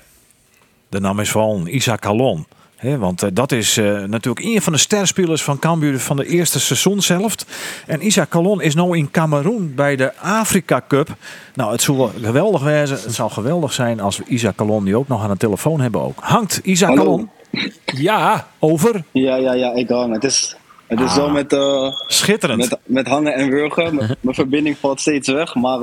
de naam is van Isaac Calon. Want eh, dat is eh, natuurlijk een van de sterspelers van Cambuur van de eerste seizoenshelft. En Isaac Calon is nu in Cameroen bij de Afrika Cup. Nou, het zou wel geweldig wezen. Het zou geweldig zijn als we Isaac Calon die ook nog aan de telefoon hebben ook. Hangt Isaac Hallo. Calon Ja. over? Ja, ja, ja, ik hang. Het is, het is zo met, eh, Schitterend. met, met hangen en wurgen. Mijn verbinding valt steeds weg, maar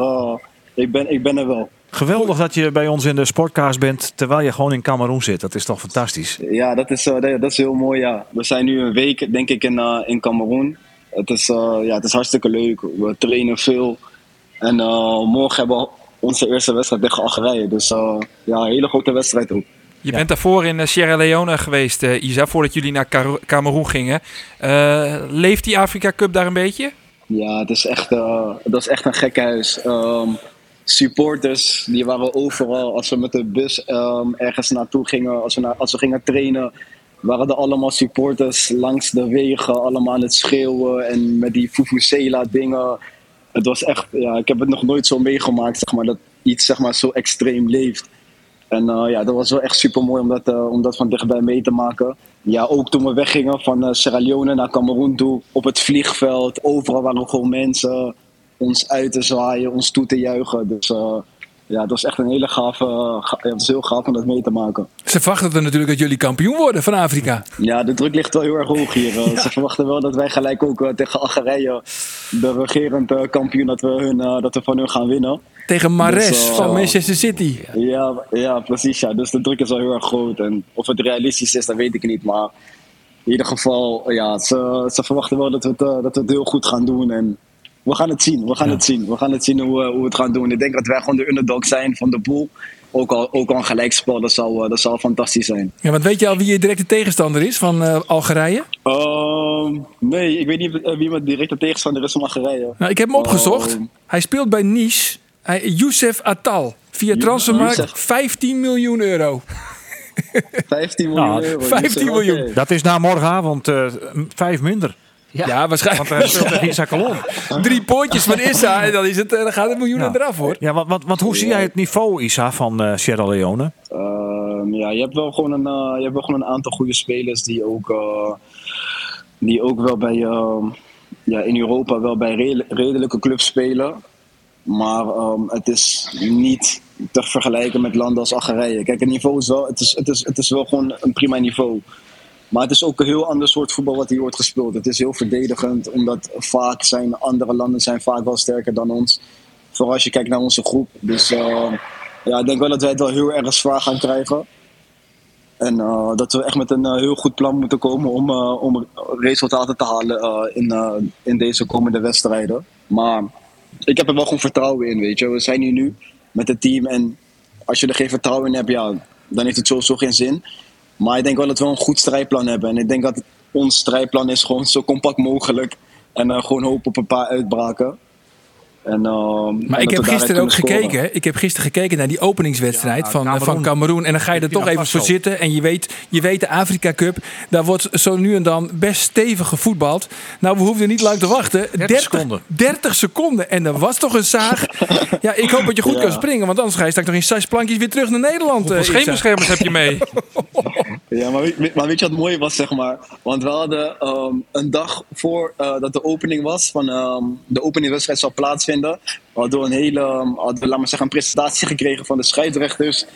ik, ben, ik ben er wel. Geweldig dat je bij ons in de sportcast bent terwijl je gewoon in Cameroen zit. Dat is toch fantastisch. Ja, dat is, eh, dat is heel mooi, ja. We zijn nu een week, denk ik, in, eh, in Cameroen. Het is, eh, ja, het is hartstikke leuk. We trainen veel. En eh, morgen hebben we onze eerste wedstrijd tegen Algerije. Dus ja, een hele grote wedstrijd ook. Je bent daarvoor in Sierra Leone geweest, eh, Isa, voordat jullie naar Kar- Cameroen gingen. Eh, leeft die Afrika Cup daar een beetje? Ja, het is echt, eh, dat is echt een gek huis. Ehm, supporters, die waren overal. Als we met de bus ehm, ergens naartoe gingen, als we, als we gingen trainen, waren er allemaal supporters langs de wegen, allemaal aan het schreeuwen en met die Fufusela dingen. Het was echt, ja, ik heb het nog nooit zo meegemaakt, zeg maar, dat iets zeg maar, zo extreem leeft. En eh, ja, dat was wel echt super mooi om dat, eh, om dat van dichtbij mee te maken. Ja, ook toen we weggingen van eh, Sierra Leone naar Cameroen toe, op het vliegveld, overal waren gewoon mensen ons uit te zwaaien, ons toe te juichen. Dus eh, ja, het was echt een hele gave, ga- ja, het heel gaaf om dat mee te maken. Ze verwachten er natuurlijk dat jullie kampioen worden van Afrika. Ja, de druk ligt wel heel erg hoog hier. Eh, <laughs> Ze verwachten wel dat wij gelijk ook eh, tegen Algerije, de regerend kampioen, dat we, hun, dat we van hun gaan winnen. Tegen Mares Dus, van Manchester City. Ja, ja, precies. Ja. Dus de druk is wel heel erg groot. En of het realistisch is, dat weet ik niet. Maar in ieder geval, ja, ze, ze verwachten wel dat we, het, dat we het heel goed gaan doen. En we gaan het zien. We gaan het zien. We gaan het zien hoe, eh, hoe we het gaan doen. Ik denk dat wij gewoon de underdog zijn van de pool. Ook al, ook al een gelijkspel, dat zou, eh, dat zou fantastisch zijn. Ja, want weet je al wie je directe tegenstander is van eh, Algerije? Ehm, nee, ik weet niet wie mijn directe tegenstander is van Algerije. Nou, ik heb hem opgezocht. Oh. Hij speelt bij Nice. Hij, Youssef Attal. Via Transfermarkt Youssef. 15 miljoen euro. 15 miljoen Nou, euro. 15 miljoen. oké. Dat is na morgenavond eh, vijf minder. Ja. Ja, waarschijnlijk. Want hij speelt tegen Isaac Colon. <laughs> Drie poortjes van Issa en dan, is het, eh, dan gaat het miljoen Ja. eraf hoor. Ja, want, want, want hoe zie jij het niveau, Isa, van eh, Sierra Leone? Ehm, ja, je hebt wel gewoon een, eh, je hebt wel gewoon een aantal goede spelers die ook, eh, die ook wel bij, ehm, ja, in Europa wel bij redel- redelijke clubs spelen. Maar ehm, het is niet te vergelijken met landen als Algerije. Kijk, het niveau is wel, het is, het is, het is wel gewoon een prima niveau. Maar het is ook een heel ander soort voetbal wat hier wordt gespeeld. Het is heel verdedigend, omdat vaak zijn andere landen zijn vaak wel sterker dan ons. Vooral als je kijkt naar onze groep. Dus ehm, ja, ik denk wel dat wij het wel heel erg zwaar gaan krijgen. En eh, dat we echt met een eh, heel goed plan moeten komen om, eh, om resultaten te halen eh, in, eh, in deze komende wedstrijden. Maar ik heb er wel gewoon vertrouwen in, weet je. We zijn hier nu met het team en als je er geen vertrouwen in hebt, ja, dan heeft het sowieso geen zin. Maar ik denk wel dat we een goed strijdplan hebben. En ik denk dat ons strijdplan is gewoon zo compact mogelijk. En eh, gewoon hopen op een paar uitbraken. En, ehm, Maar en ik dat heb gisteren ook scoren. gekeken. Ik heb gisteren gekeken naar die openingswedstrijd Ja, van, eh, van Cameroen. Cameroen. En dan ga je er toch even voor zitten. En je weet, je weet de Afrika Cup. Daar wordt zo nu en dan best stevig gevoetbald. Nou, we hoefden niet lang te wachten. 30 seconden. 30 seconden. En er was toch een zaag. ja, ik hoop dat je goed Ja. kan springen. Want anders ga je straks nog in zes plankjes weer terug naar Nederland. eh, Hoeveel Itza. scheenbeschermers heb je mee? <laughs> Ja, maar weet, maar weet je wat mooi was, zeg maar? Want we hadden ehm, een dag voor eh, dat de opening was, van ehm, de openingwedstrijd zou plaatsvinden, hadden we een hele, ehm, hadden we, laat maar zeggen, een presentatie gekregen van de scheidsrechters.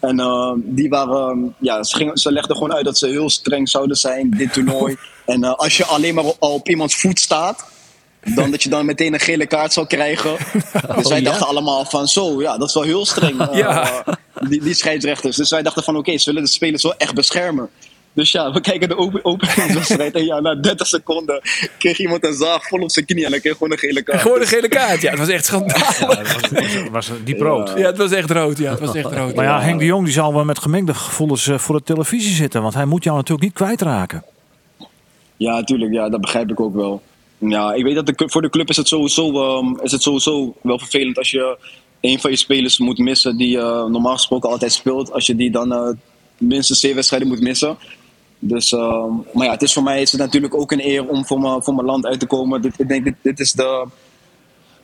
En ehm, die waren, ehm, ja, ze, gingen, ze legden gewoon uit dat ze heel streng zouden zijn, dit toernooi. <laughs> en eh, als je alleen maar al op iemands voet staat, dan dat je dan meteen een gele kaart zou krijgen. <laughs> Dus wij dachten allemaal van zo, ja, dat is wel heel streng. <laughs> eh, Ja. die, die scheidsrechters. Dus wij dachten van oké, ze willen de spelers wel echt beschermen. Dus ja, we kijken de open- openingswedstrijd en ja, na 30 seconden kreeg iemand een zaag vol op zijn knie en dan kreeg gewoon een gele kaart. Gewoon een gele kaart. Ja, het was echt schandalig. Ja, dat was, was, was diep rood. Ja, het was echt rood. Ja, het was echt rood. Maar ja, Henk de Jong die zal wel met gemengde gevoelens eh, voor de televisie zitten. Want hij moet jou natuurlijk niet kwijtraken. Ja, natuurlijk, ja, dat begrijp ik ook wel. Ja, ik weet dat de, voor de club is het, sowieso, ehm, is het sowieso wel vervelend als je een van je spelers moet missen die eh, normaal gesproken altijd speelt. Als je die dan eh, minstens zeven wedstrijden moet missen. Dus, ehm, maar ja, het is voor mij is het natuurlijk ook een eer om voor mijn, voor mijn land uit te komen. Dit, ik denk, dit, dit is de,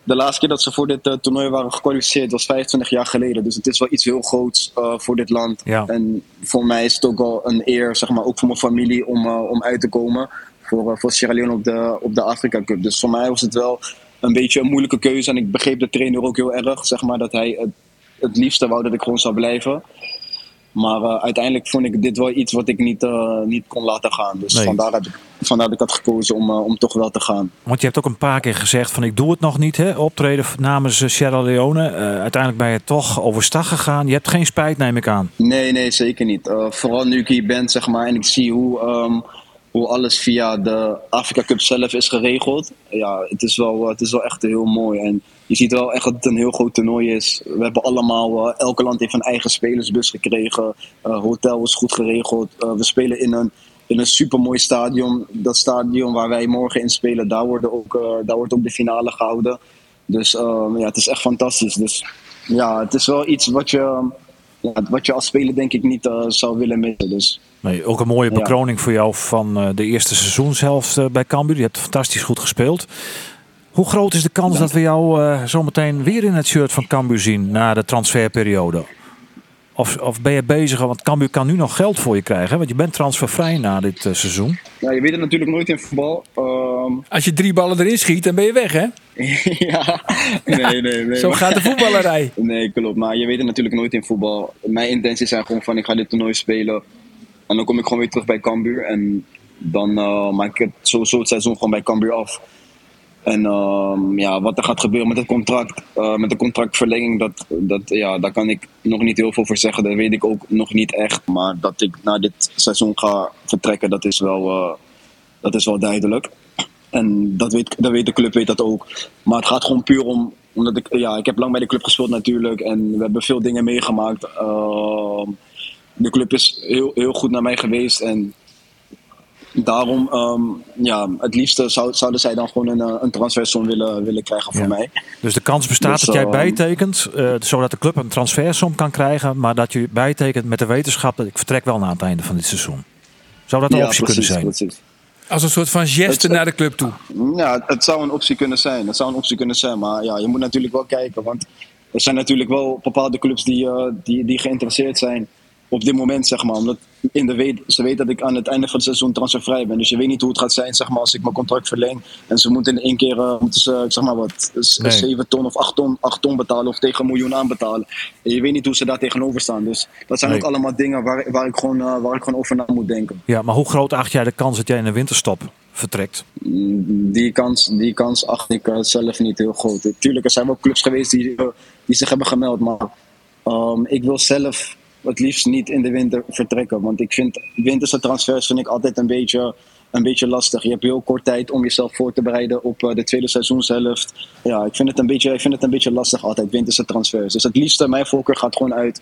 de laatste keer dat ze voor dit eh, toernooi waren gekwalificeerd. was 25 jaar geleden. Dus het is wel iets heel groots voor dit land. Ja. En voor mij is het ook wel een eer, zeg maar, ook voor mijn familie, om, om uit te komen voor, eh, voor Sierra Leone op de, op de Afrika Cup. Dus voor mij was het wel een beetje een moeilijke keuze. En ik begreep de trainer ook heel erg, zeg maar, dat hij het, het liefste wou dat ik gewoon zou blijven. Maar eh, uiteindelijk vond ik dit wel iets wat ik niet, eh, niet kon laten gaan. Dus Nee. vandaar, heb ik, vandaar dat ik had gekozen om, om toch wel te gaan. Want je hebt ook een paar keer gezegd van ik doe het nog niet. Hè? Optreden namens Sierra Leone. Uiteindelijk ben je toch overstag gegaan. Je hebt geen spijt neem ik aan. Nee, nee, zeker niet. Vooral nu ik hier ben, zeg maar, en ik zie hoe, ehm, hoe alles via de Afrika Cup zelf is geregeld. Ja, het is wel, het is wel echt heel mooi. En je ziet wel echt dat het een heel groot toernooi is. We hebben allemaal, eh, elke land heeft een eigen spelersbus gekregen. Eh, hotel is goed geregeld. Eh, we spelen in een, in een supermooi stadion. Dat stadion waar wij morgen in spelen, daar, worden ook, eh, daar wordt ook de finale gehouden. Dus ehm, ja, het is echt fantastisch. Dus ja, het is wel iets wat je, wat je als speler denk ik niet eh, zou willen missen. Dus Nee, ook een mooie Ja. bekroning voor jou van eh, de eerste seizoenshelft eh, bij Cambuur. Je hebt fantastisch goed gespeeld. Hoe groot is de kans dat we jou zometeen weer in het shirt van Cambuur zien na de transferperiode? Of, of ben je bezig, want Cambuur kan nu nog geld voor je krijgen, want je bent transfervrij na dit eh, seizoen. ja, je weet het natuurlijk nooit in voetbal. Ehm, Als je drie ballen erin schiet, dan ben je weg, hè? <laughs> ja, nee, nee, nee. Zo maar- gaat de voetballerij. Nee, klopt. Maar je weet het natuurlijk nooit in voetbal. Mijn intenties zijn gewoon van ik ga dit toernooi spelen. En dan kom ik gewoon weer terug bij Cambuur. En dan eh, maak ik het sowieso het seizoen gewoon bij Cambuur af. En ehm, ja, wat er gaat gebeuren met het contract, eh, met de contractverlenging, dat, dat, ja, daar kan ik nog niet heel veel voor zeggen. Dat weet ik ook nog niet echt. Maar dat ik na dit seizoen ga vertrekken, dat is wel, eh, dat is wel duidelijk. En dat weet, dat weet de club weet dat ook. Maar het gaat gewoon puur om. Omdat ik, ja, ik heb lang bij de club gespeeld natuurlijk. En we hebben veel dingen meegemaakt. Ehm, de club is heel, heel goed naar mij geweest. En daarom, ehm, ja, het liefste zou, zouden zij dan gewoon een, eh, een transfersom willen, willen krijgen voor Ja. mij. Dus de kans bestaat Dus, dat jij ehm, bijtekent, eh, zodat de club een transfersom kan krijgen, maar dat je bijtekent met de wetenschap dat ik vertrek wel na het einde van dit seizoen. Zou dat een ja, optie precies, kunnen zijn? precies. Als een soort van geste Het- naar de club toe. Ja, het zou een optie kunnen zijn. Het zou een optie kunnen zijn. Maar ja, je moet natuurlijk wel kijken. Want er zijn natuurlijk wel bepaalde clubs die, eh, die, die geïnteresseerd zijn op dit moment, zeg maar. Omdat in de weet, ze weten dat ik aan het einde van het seizoen transfervrij ben. Dus je weet niet hoe het gaat zijn, zeg maar, als ik mijn contract verleng. En ze moeten in één keer, eh, moeten ze, zeg maar wat, Nee. 7 ton of 8 ton, 8 ton betalen of tegen een miljoen aanbetalen. En je weet niet hoe ze daar tegenover staan. Dus dat zijn Nee. ook allemaal dingen waar, waar, ik gewoon, eh, waar ik gewoon over na moet denken. Ja, maar hoe groot acht jij de kans dat jij in de winterstop vertrekt? Die kans, die kans acht ik eh, zelf niet heel groot. Tuurlijk, er zijn wel clubs geweest die, die zich hebben gemeld. Maar ehm, ik wil zelf het liefst niet in de winter vertrekken. Want ik vind winterse transfers vind ik altijd een beetje, een beetje lastig. Je hebt heel kort tijd om jezelf voor te bereiden op eh, de tweede seizoenshelft. Ja, ik vind, het een beetje, ik vind het een beetje lastig altijd, winterse transfers. Dus het liefste, mijn voorkeur gaat gewoon uit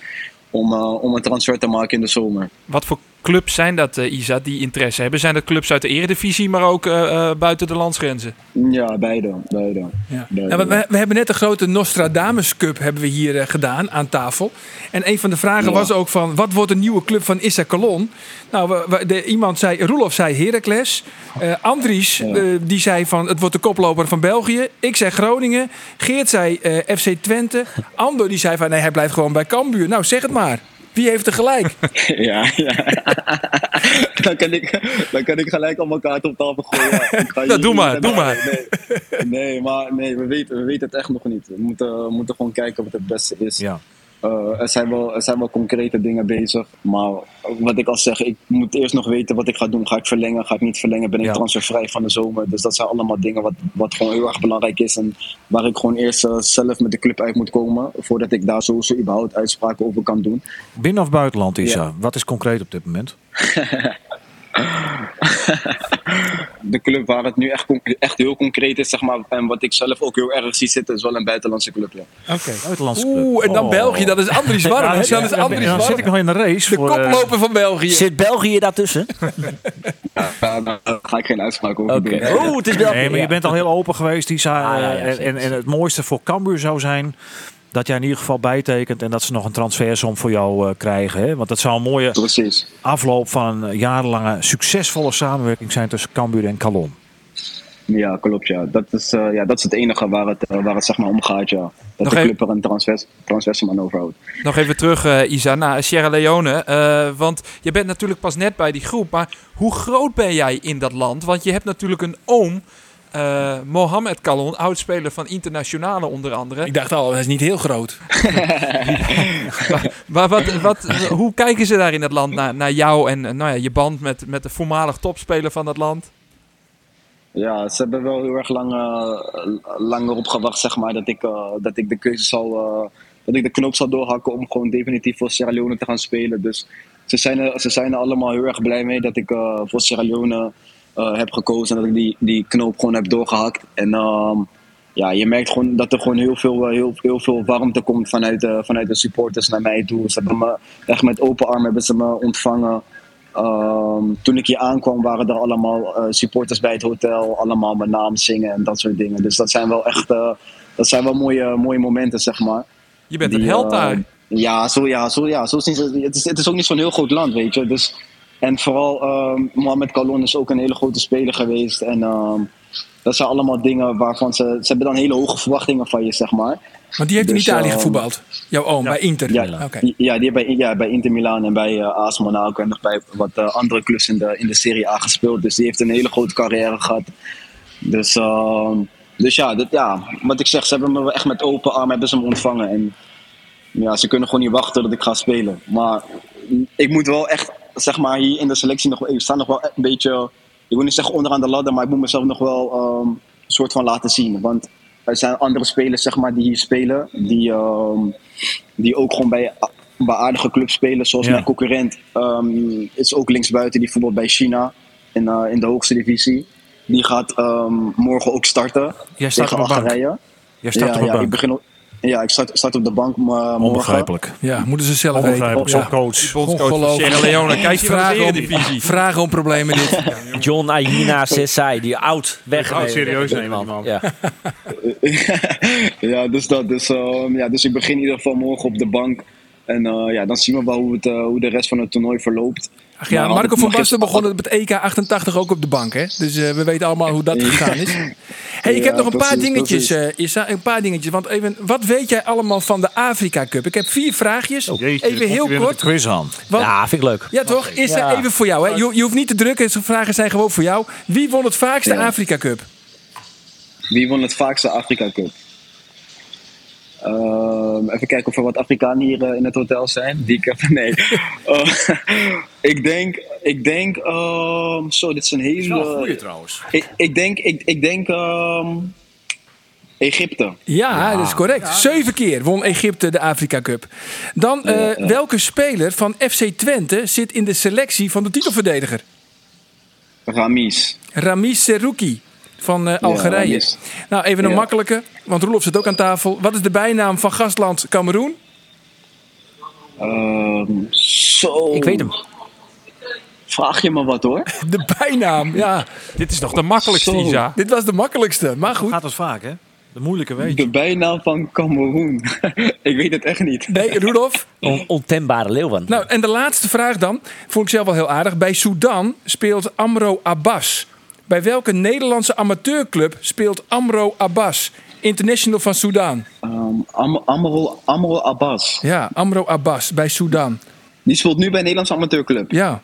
om, eh, om een transfer te maken in de zomer. Wat voor clubs zijn dat, eh, Isa, die interesse hebben? Zijn dat clubs uit de eredivisie, maar ook eh, eh, buiten de landsgrenzen? Ja, beide. beide. Ja. beide. Nou, we, we hebben net een grote Nostradamus Cup hebben we hier gedaan aan tafel. En een van de vragen Ja. was ook van, wat wordt een nieuwe club van Issa Colon? Nou, we, we- de, iemand zei, Roelof zei Heracles. Andries, Ja. die zei van, het wordt de koploper van België. Ik zei Groningen. Geert zei FC Twente. Ando die zei van, nee, hij blijft gewoon bij Cambuur. Nou, zeg het maar. Wie heeft er gelijk? <laughs> Ja, ja. <laughs> dan, kan ik, dan kan ik gelijk allemaal kaarten op tafel gooien. Ja, Nou, doe maar, doe maar. Nee, nee maar nee, we, weten, we weten het echt nog niet. We moeten, we moeten gewoon kijken wat het beste is. Ja. Eh, er, zijn wel, er zijn wel concrete dingen bezig. Maar wat ik al zeg, ik moet eerst nog weten wat ik ga doen. Ga ik verlengen? Ga ik niet verlengen? Ben ik Ja. transfervrij van de zomer? Dus dat zijn allemaal dingen wat, wat gewoon heel erg belangrijk is. En waar ik gewoon eerst eh, zelf met de club uit moet komen. Voordat ik daar sowieso überhaupt uitspraken over kan doen. Binnen of buitenland, Isa? Ja. Wat is concreet op dit moment? <laughs> <laughs> de club waar het nu echt, echt heel concreet is, zeg maar, en wat ik zelf ook heel erg zie zitten, is wel een buitenlandse club. Ja. Oké. Buitenlandse club. Oeh, en dan Oh. België, dat is Andries Warm. Ja, Dat is ja, Andries dan zit ik nog in de race. De voor, eh, koploper van België. Zit België daartussen? <laughs> Daar, daar ga ik geen uitspraak over doen. Oeh, het is België. Nee, maar je ja. bent al heel open geweest, Isa. Ah, ja, ja, Eh, en, en, en het mooiste voor Cambuur zou zijn dat jij in ieder geval bijtekent en dat ze nog een transfersom voor jou eh, krijgen. Hè? Want dat zou een mooie Precies. afloop van een jarenlange succesvolle samenwerking zijn tussen Cambuur en Calon. Ja, klopt. Ja. Dat, is, eh, ja, dat is het enige waar het, eh, waar het zeg maar, om gaat. Ja. Dat Nog de even- club er een transvers, transversum aan overhoudt. Nog even terug, eh, Isa, naar Sierra Leone. eh, want je bent natuurlijk pas net bij die groep. Maar hoe groot ben jij in dat land? Want je hebt natuurlijk een oom, eh, Mohamed Kalon, oudspeler van Internationale onder andere. Ik dacht al, hij is niet heel groot. <laughs> Maar wat, wat, hoe kijken ze daar in dat land naar, naar jou en eh, nou ja, je band met, met de voormalig topspeler van dat land? Ja, ze hebben wel heel erg lang, eh, lang erop gewacht, zeg maar, dat ik, eh, dat ik de keuze zal, eh, dat ik de knoop zal doorhakken om gewoon definitief voor Sierra Leone te gaan spelen. Dus ze zijn er, ze zijn er allemaal heel erg blij mee dat ik eh, voor Sierra Leone eh, heb gekozen en dat ik die, die knoop gewoon heb doorgehakt. En ehm, ja, je merkt gewoon dat er gewoon heel veel, eh, heel, heel veel warmte komt vanuit, de vanuit de supporters naar mij toe. Ze hebben me echt met open armen hebben ze me ontvangen. Ehm, toen ik hier aankwam waren er allemaal eh, supporters bij het hotel, allemaal mijn naam zingen en dat soort dingen. Dus dat zijn wel echt dat zijn wel mooie, mooie momenten, zeg maar. Je bent Die, een held daar. Ja, zo, ja, zo, ja zo het, is, het is ook niet zo'n heel groot land, weet je. Dus, en vooral ehm Mohamed Kalon is ook een hele grote speler geweest. En ehm, dat zijn allemaal dingen waarvan ze... Ze hebben dan hele hoge verwachtingen van je, zeg maar. Want die heeft in Dus, Italië ehm, gevoetbald. Jouw oom, bij Inter. Ja, Oké. ja, die bij, ja, bij Inter Milan en bij eh AS Monaco en nog bij wat eh, andere clubs in de, in de Serie A gespeeld. Dus die heeft een hele grote carrière gehad. Dus, dus ja, dit, ja, wat ik zeg, ze hebben me echt met open armen hebben ze me ontvangen. En ja, ze kunnen gewoon niet wachten dat ik ga spelen. Maar ik moet wel echt, zeg maar, hier in de selectie nog, ik sta nog wel een beetje, ik wil niet zeggen onderaan de ladder, maar ik moet mezelf nog wel ehm, een soort van laten zien. Want er zijn andere spelers, zeg maar, die hier spelen, die, ehm, die ook gewoon bij, bij aardige clubs spelen. Zoals Ja. mijn concurrent ehm, is ook linksbuiten, die voetbalt bij China in, eh, in de hoogste divisie. Die gaat morgen ook starten Jij staat tegen. Algerije. Jij staat ja, bank. ik begin op, Ja, ik start, start op de bank maar morgen. Onbegrijpelijk. Ja, moeten ze zelf weten. Onbegrijpelijk. Zo'n coach. Bondscoach. Sierra Leone. Kijk je om, divisie. vragen om problemen dit. <laughs> John Aina Sessai, die oud weg. oud serieus nemen, man. Ja. <laughs> ja, dus dat. Dus, ehm, ja, dus ik begin in ieder geval morgen op de bank. En eh, ja, dan zien we wel hoe, het, eh, hoe de rest van het toernooi verloopt. Ach ja, Maar Marco van Basten begon het met EK 88 ook op de bank, hè? Dus eh, we weten allemaal hoe dat gegaan is. <laughs> Hey, ik heb nog een paar dingetjes, eh Issa, een paar dingetjes. Want even, wat weet jij allemaal van de Afrika Cup? Ik heb vier vraagjes. Oh, Jeetje, even heel kort. quiz aan. Want- ja, vind ik leuk. Ja, toch? Is er Ja. even voor jou, hè? Je, je hoeft niet te drukken, de vragen zijn gewoon voor jou. Wie won het vaakste Ja. Afrika Cup? Wie won het vaakste Afrika Cup? Ehm, even kijken of er wat Afrikanen hier eh, in het hotel zijn. Die ik heb. <laughs> Nee. Eh, <laughs> ik denk. Ik denk. ehm, zo, dit is een hele. trouwens. Ik, ik denk. Ik, ik denk. ehm, Egypte. Ja, dat is correct. Zeven keer won Egypte de Afrika Cup. Dan, eh, welke speler van FC Twente zit in de selectie van de titelverdediger? Ramis. Ramiz Serouki van eh, Algerije. Nou, even een Ja. makkelijke, want Roelof zit ook aan tafel. Wat is de bijnaam van gastland Cameroen? Ehm, zo. Ik weet hem. Vraag je me wat hoor? <laughs> De bijnaam, ja. Dit is toch de makkelijkste, Zo. Isa? Dit was de makkelijkste, maar goed. Gaat het vaak, hè? De moeilijke weet je. De bijnaam van Cameroen. <laughs> ik weet het echt niet. Nee. <laughs> On ontembare leeuwen. Nou, en de laatste vraag dan, vond ik zelf wel heel aardig. Bij Sudan speelt Amro Abbas. Bij welke Nederlandse amateurclub speelt Amro Abbas? International van Sudan. Ehm Am Amro, Amro Abbas. Ja, Amro Abbas bij Sudan. Die speelt nu bij een Nederlandse amateurclub. Ja.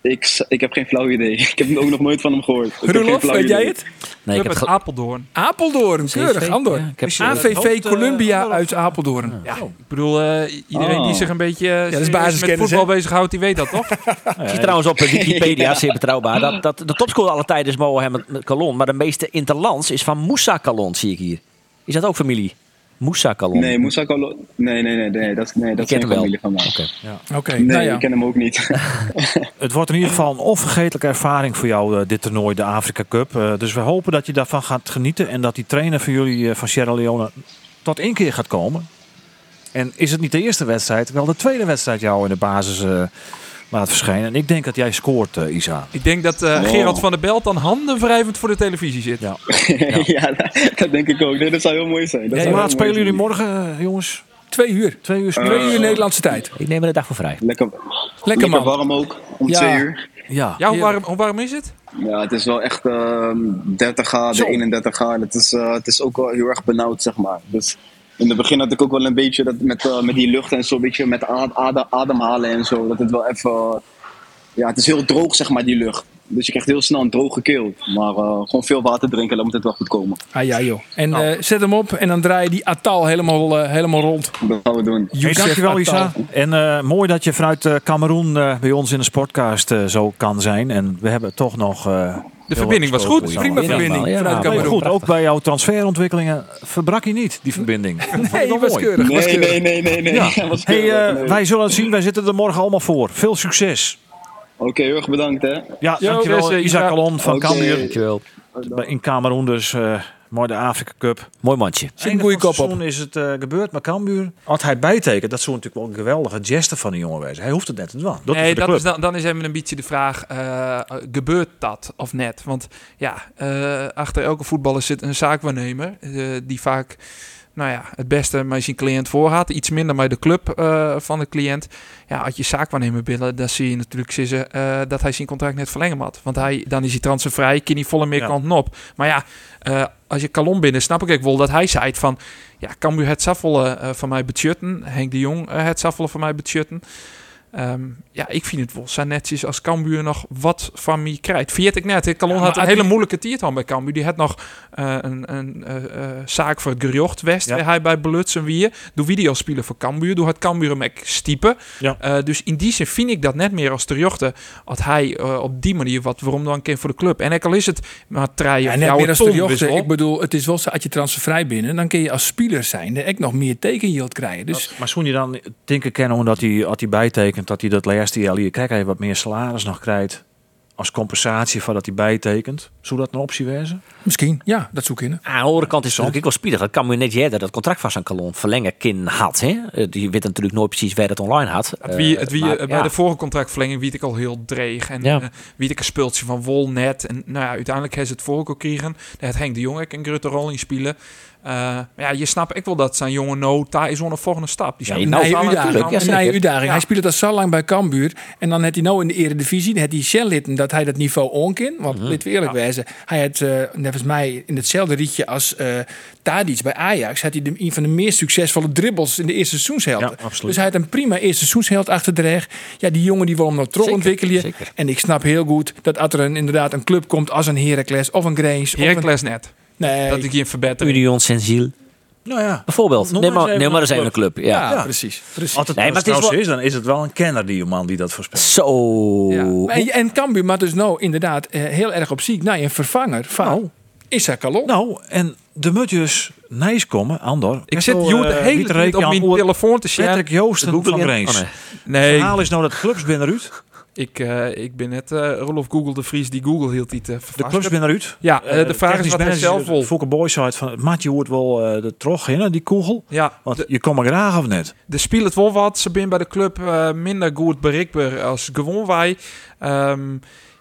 Ik, ik heb geen flauw idee. <laughs> Ik heb ook nog nooit van hem gehoord. Roelof, weet jij het? Nee, ik heb ge- Apeldoorn. Apeldoorn, keurig, Andor. ja, ik heb- AVV hoofd, eh, Columbia uit Apeldoorn. Ja, ik bedoel, eh, iedereen Oh. die zich een beetje eh, met voetbal bezighoudt, die weet dat toch? <laughs> Ik zie trouwens op Wikipedia, zeer betrouwbaar, dat, dat de topscorer alle tijden is Mohamed Kalon. Maar de meeste interlands is van Moussa Kalon, zie ik hier. Is dat ook familie? Moussa Kalon. Nee, Moussa Kalo... Nee, nee, nee, nee. Dat, nee, dat Ik is geen hem wel. familie van mij. Oké. Oké, Nee, nou ja. ik ken hem ook niet. <laughs> <laughs> Het wordt in ieder geval een onvergetelijke ervaring voor jou, eh, dit toernooi, de Afrika Cup. Eh, dus we hopen dat je daarvan gaat genieten en dat die trainer van jullie, eh, van Sierra Leone, tot één keer gaat komen. En is het niet de eerste wedstrijd, wel de tweede wedstrijd jou in de basis eh, laat verschijnen. En ik denk dat jij scoort, eh, Isa. Ik denk dat eh, Oh. Gerard van der Belt dan handen wrijvend voor de televisie zit. <laughs> Ja. ja, dat, dat denk ik ook. Nee, dat zou heel mooi zijn. Dat laat mooi spelen jullie morgen, eh, jongens? Twee uur. Twee uur? Twee uur Nederlandse tijd. Ik neem er de dag voor vrij. Lekker, Lekker lekker man. warm ook, om Ja. twee uur. Ja. Ja, hoe warm, hoe warm is het? Ja, het is wel echt ehm 30 graden, Zo. 31 graden. Het is, eh, het is ook wel heel erg benauwd, zeg maar. Dus in het begin had ik ook wel een beetje dat met, eh, met die lucht en zo, een beetje met ad- adem, ademhalen en zo. Dat het wel even. Ja, het is heel droog, zeg maar, die lucht. Dus je krijgt heel snel een droge keel. Maar eh, gewoon veel water drinken, dan moet het wel goed komen. Ah ja joh. En eh, zet hem op en dan draai je die Atal helemaal, eh, helemaal rond. Dat gaan we doen. Hey, dankjewel. Isa. En eh, mooi dat je vanuit eh, Cameroen eh, bij ons in de sportcast eh, zo kan zijn. En we hebben toch nog... eh, heel verbinding was goed. Prima verbinding Ja, vanuit nou, Cameroen. goed, ook bij jouw transferontwikkelingen verbrak je niet, die verbinding. <laughs> Nee, wel was keurig. Nee, nee, nee, nee, <laughs> nee. Ja. Hey, wij zullen het zien. Wij zitten er morgen allemaal voor. Veel succes. Oké, heel erg bedankt hè. Ja, Yo, dankjewel beste Isaac Isa. Calon van Oké. Cambuur. Dankjewel. In Cameroen dus. eh mooi de Afrika Cup. Mooi mandje. Zit een goede kop op. is het eh, gebeurd, maar Cambuur, als hij bijtekent, dat zou natuurlijk wel een geweldige geste van die jongen wezen. Hij hoeft het net te doen. Dat nee, is dat is dan, dan is even een beetje de vraag: eh, gebeurt dat of net? Want ja, eh, achter elke voetballer zit een zaakwaarnemer die vaak. Nou ja, het beste met zijn cliënt voorgaat. Iets minder met de club eh, van de cliënt. Ja, als je zaakwaarnemer billen, dan zie je natuurlijk zitten, eh, dat hij zijn contract net verlengen had. Want hij, dan is hij transfervrij, kan hij volle meer Ja. kanten op. Maar ja, eh, als je Kalon binnen, snap ik ook wel dat hij zei van... Ja, Cambuur het saffelen eh, van mij budgetten. Henk de Jong het saffelen van mij budgetten. Ehm, ja, ik vind het wel zo netjes als Cambuur nog wat van mij krijgt. Viert ik net. Kalon Ja, had een hele moeilijke tiert aan bij Cambuur. Die had nog eh, een, een eh, eh, zaak voor het Gerjocht West. Ja. waar Hij bij Belutsen weer. Doe videospelen voor Cambuur. Doe het Cambuur hem stiepen. Ja. Eh, dus in die zin vind ik dat net meer als Terjochte. Had hij op die manier wat waarom dan een keer voor de club. En ook al is het maar treien Ja, of net jouw meer als de ton jochte. wissel. Ik bedoel, het is wel zo, als je transfervrij binnen, dan kun je als speler zijn echt nog meer tekenyield krijgen. Dus Maar zou je dan denken kennen omdat hij, hij bijtekent, dat hij dat laatste jaar hier krijgt, hij wat meer salaris nog krijgt? als compensatie voor dat hij bijtekent. Zou dat een optie wezen? Misschien, ja, dat zoek in. Aan de andere kant is het ook wel spiedig. Dat kan me net jaren dat contract van zijn kalon verlengen kin had. Hè? Eh, Die weet natuurlijk nooit precies waar het online had. Het wie, het wie, maar eh, bij ja. de vorige contractverlenging weet ik al heel dreig. En Ja. eh, weet ik een speeltje van Wol net. En nou ja, uiteindelijk heeft ze het voor ook kregen. Had Henk de Jong een grote rol in spelen. Eh, maar ja, je snapt ik wel dat zijn jonge no daar is zo'n volgende stap. Die Ja, nou ja, uitdaging. Ja. Hij speelde dat zo lang bij Cambuur. En dan had hij nou in de eredivisie, dan had hij Shell dat hij dat niveau onkin. Want dit we eerlijk wezen, hij had mij in hetzelfde rietje als eh Tadic bij Ajax, had hij de, een van de meest succesvolle dribbles in de eerste seizoenshelft. Ja, absoluut. Dus hij had een prima eerste seizoensheld achter de reg. Ja, die jongen die wil hem nou terug Zeker, ontwikkelen. zeker. En ik snap heel goed dat als er een, inderdaad een club komt als een Heracles of een Grace. of een- Heracles net. Nee, Dat ik hier verbetering. Union Saint-Gilles. Nou ja. Bijvoorbeeld. Noem Neem maar neem even maar eens een even een club. Ja. ja, Ja. precies. precies. Als het Nee, nee, maar het is wel- is, dan is het wel een kenner die man die dat voorspelt. Zo. Ja. En, en Cambuur maar dus nou inderdaad eh, heel erg op ziek naar een vervanger van Nou. Issa Kalon. Nou, en de mutjes nijs komen, Andor. Ik zit Joe de hele tijd op mijn telefoon te zien. Patrick Joosten van. Greens. Oh, nee. Het Nee, verhaal is nou dat clubs binnen eruit. ik, eh, ik ben net eh Rolof Google de Vries die Google hield die te De clubs binnen eruit. Ja, eh, de vraag is wat hij zelf wil. Fokke Boy zei van het maatje wordt wel eh, de trog in, die kogel. Ja, Want de, je komt maar graag of net. de speelt het wel wat. Ze zijn bij de club eh, minder goed bereikbaar als gewoon wij. Ehm,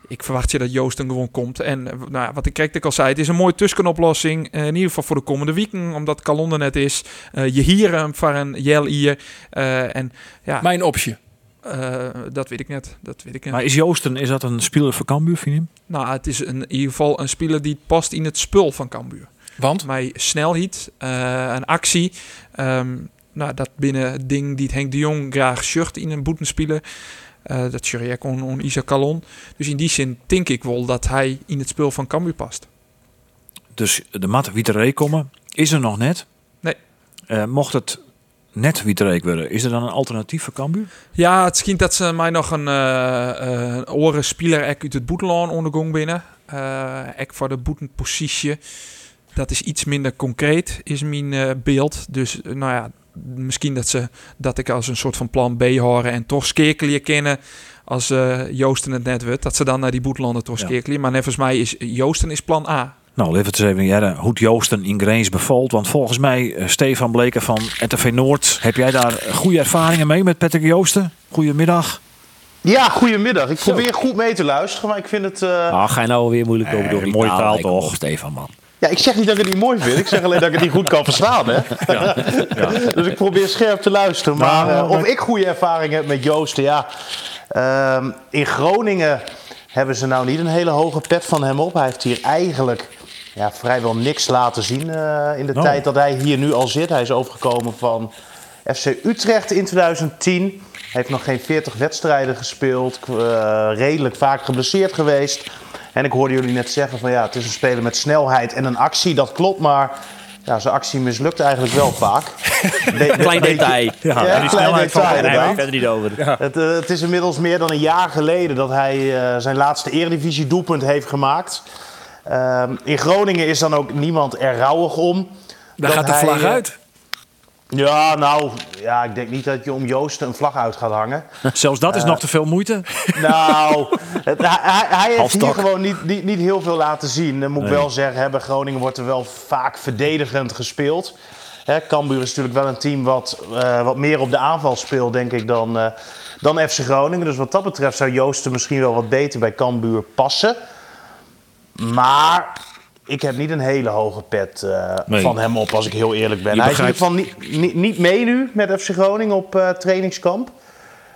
ik verwacht je dat Joost dan gewoon komt. En eh, nou ja, wat ik kijk, ik al zei, het is een mooie tussenoplossing. eh, in ieder geval voor de komende weken, omdat Kalonder net is. Eh, je hier hem van een jel hier. Eh, en ja, Mijn optie. eh, dat weet ik net. Dat weet ik net. Maar is Joosten, is dat een speler voor Cambuur, vind je hem? Nou, het is een, in ieder geval een speler die past in het spul van Cambuur. Want? Mij snelheid, eh een actie. ehm, nou, dat binnen het ding die het Henk de Jong graag shirt in een boeten spelen. Eh, dat shirt ik on, on Isaac Calon. Dus in die zin denk ik wel dat hij in het spul van Cambuur past. Dus de mat Wieteree komen, is er nog net. Nee. Eh, mocht het net Wieteree worden, is er dan een alternatief voor Cambuur? Ja, het schijnt dat ze mij nog een, eh een oren speler uit het boetelaan ondergong binnen. Eh ek voor de boetenpositie. Dat is iets minder concreet, is mijn eh, beeld. Dus eh, nou ja, misschien dat ze dat ik als een soort van plan B horen en toch skekelen kennen als eh, Joosten het net wordt. Dat ze dan naar die boetelanden toch Ja. skekelen. Maar volgens mij is Joosten is plan A. Nou, het eens even jaren hoe het Joosten in Greens bevalt. Want volgens mij, eh, Stefan Bleken van RTV Noord, heb jij daar goede ervaringen mee met Patrick Joosten? Goedemiddag. Ja, goedemiddag. Ik probeer goed mee te luisteren, maar ik vind het... eh, Ah, ga je nou weer moeilijk over door die mooie taal toch? Stefan, man. Ja, ik zeg niet dat ik het niet mooi vind. Ik zeg alleen dat ik het niet goed kan verstaan, hè. dus ik probeer scherp te luisteren. Maar Nou, of ik goede ervaring heb met Joosten, ja. Ehm, in Groningen hebben ze nou niet een hele hoge pet van hem op. Hij heeft hier eigenlijk ja, vrijwel niks laten zien eh, in de Nou. tijd dat hij hier nu al zit. Hij is overgekomen van FC Utrecht in 2010. Hij heeft nog geen 40 wedstrijden gespeeld. eh, redelijk vaak geblesseerd geweest. En ik hoorde jullie net zeggen van ja, het is een speler met snelheid en een actie. Dat klopt, maar ja, zijn actie mislukt eigenlijk wel vaak. <laughs> Be- Klein detail. Ja, die klein snelheid van detail, Daar verder niet over. Het, eh, het is inmiddels meer dan een jaar geleden dat hij eh, zijn laatste eredivisie doelpunt heeft gemaakt. Ehm, in Groningen is dan ook niemand er rouwig om. Daar gaat de vlag eh, uit. Ja, nou, ja, ik denk niet dat je om Joosten een vlag uit gaat hangen. <laughs> Zelfs dat is nog te veel moeite. <laughs> Nou, het, hij, hij- heeft hier gewoon niet, niet, niet heel veel laten zien. Dat moet ik wel zeggen, bij Groningen wordt er wel vaak verdedigend gespeeld. Hè, Cambuur is natuurlijk wel een team wat, eh, wat meer op de aanval speelt, denk ik, dan, eh, dan FC Groningen. Dus wat dat betreft zou Joosten misschien wel wat beter bij Cambuur passen. Maar ik heb niet een hele hoge pet eh, Nee. van hem op, als ik heel eerlijk ben. Je Hij is in ieder geval niet, niet, niet mee nu met FC Groningen op eh, trainingskamp.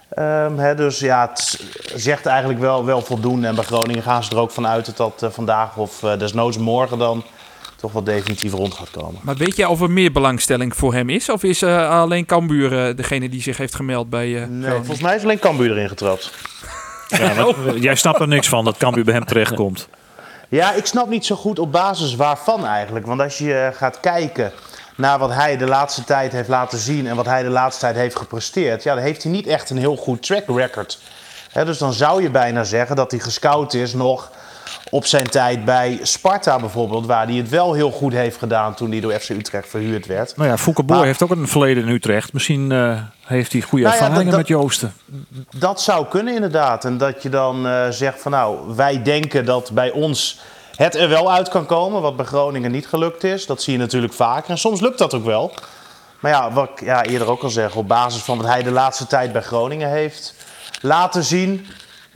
Ehm, hè, dus ja, het zegt eigenlijk wel, wel voldoende. En bij Groningen gaan ze er ook vanuit dat dat eh, vandaag of eh, desnoods morgen dan toch wel definitief rond gaat komen. Maar weet jij of er meer belangstelling voor hem is? Of is eh, alleen Cambuur degene die zich heeft gemeld bij eh Nee, Groningen? volgens mij is alleen Cambuur erin getrapt. Ja, eh, <laughs> jij snapt er niks van dat Cambuur bij hem terechtkomt. Ja, ik snap niet zo goed op basis waarvan eigenlijk. Want als je eh, gaat kijken naar wat hij de laatste tijd heeft laten zien en wat hij de laatste tijd heeft gepresteerd, ja, dan heeft hij niet echt een heel goed track record. Dus dan zou je bijna zeggen dat hij gescout is nog op zijn tijd bij Sparta bijvoorbeeld, waar hij het wel heel goed heeft gedaan toen hij door FC Utrecht verhuurd werd. Nou ja, Fouke Boer heeft ook een verleden in Utrecht. Misschien eh, heeft hij goede Nou ja, ervaringen met Joosten. Dat zou kunnen inderdaad. En dat je dan eh, zegt van nou, wij denken dat bij ons het er wel uit kan komen, wat bij Groningen niet gelukt is. Dat zie je natuurlijk vaker. En soms lukt dat ook wel. Maar ja, wat ik ja, eerder ook al zeg, op basis van wat hij de laatste tijd bij Groningen heeft laten zien,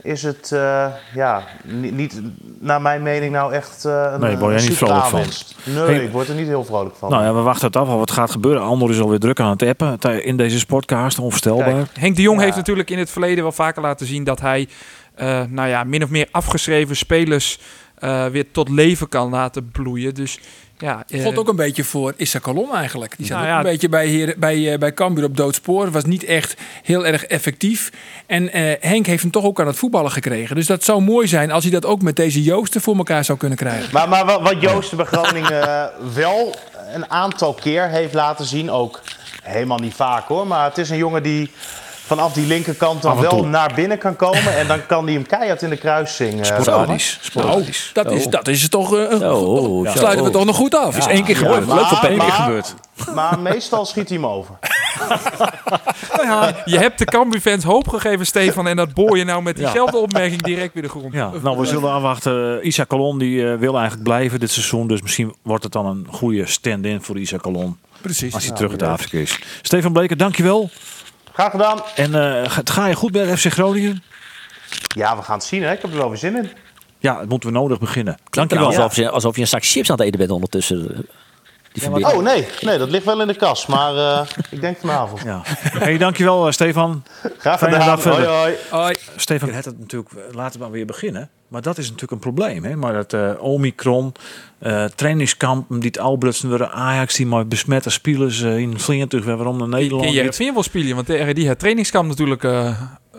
is het eh, ja, niet, niet naar mijn mening nou echt eh een, Nee, word je een niet vrolijk van? Nee, Hey. ik word er niet heel vrolijk van. Nou ja, we wachten het af wat gaat gebeuren. Andor is alweer druk aan het appen in deze podcast. Onvoorstelbaar. Kijk. Henk de Jong Ja. heeft natuurlijk in het verleden wel vaker laten zien dat hij, eh, nou ja, min of meer afgeschreven spelers eh, weer tot leven kan laten bloeien. Dus ja, eh, God ook een beetje voor Issa Colom eigenlijk. Die zat Nou ook een beetje bij, Heer, bij, eh, bij Cambuur op doodspoor. Was niet echt heel erg effectief. En eh, Henk heeft hem toch ook aan het voetballen gekregen. Dus dat zou mooi zijn als hij dat ook met deze Joosten voor elkaar zou kunnen krijgen. Maar, maar wat- Joosten bij Groningen wel een aantal keer heeft laten zien, ook helemaal niet vaak hoor, maar het is een jongen die vanaf die linkerkant dan wel naar binnen kan komen en dan kan hij hem keihard in de kruising. eh, Sporadisch. Nou, Sporadisch. dat is, dat is toch... eh, dat zo. sluiten we toch nog goed af. is één keer gebeurd. Ja, Leuk op één maar- keer gebeurd. Maar meestal schiet hij hem over. <laughs> je hebt de Cambuur-fans hoop gegeven, Stefan. En dat boor je nou met diezelfde opmerking direct weer de grond. Ja, nou, we zullen afwachten. Isa Colon die, eh, wil eigenlijk blijven dit seizoen. Dus misschien wordt het dan een goede stand-in voor Isa Colon. Precies. Als hij terug uit Afrika is. Stefan Bleker, dankjewel. Graag gedaan. En eh, ga- ga je goed bij FC Groningen? Ja, we gaan het zien hè. Ik heb er wel weer zin in. Ja, het moeten we nodig beginnen. Dankjewel. Alsof, je, alsof je een zak chips aan het eten bent ondertussen. Oh nee, nee, dat ligt wel in de kast, maar eh, <laughs> ik denk vanavond. Ja. Hey, dankjewel eh, Stefan. Graag Fijne gedaan. dag verder. Hoi hoi. Hoi. Stefan, het het natuurlijk, laten we maar weer beginnen. Maar dat is natuurlijk een probleem. Hè? Maar dat eh, Omicron, eh trainingskampen, die het Albrutsen weer Ajax, die maar besmette spelers eh, in weer waarom naar Nederland. Je niet. het weer wel spelen? Want tegen die het trainingskamp natuurlijk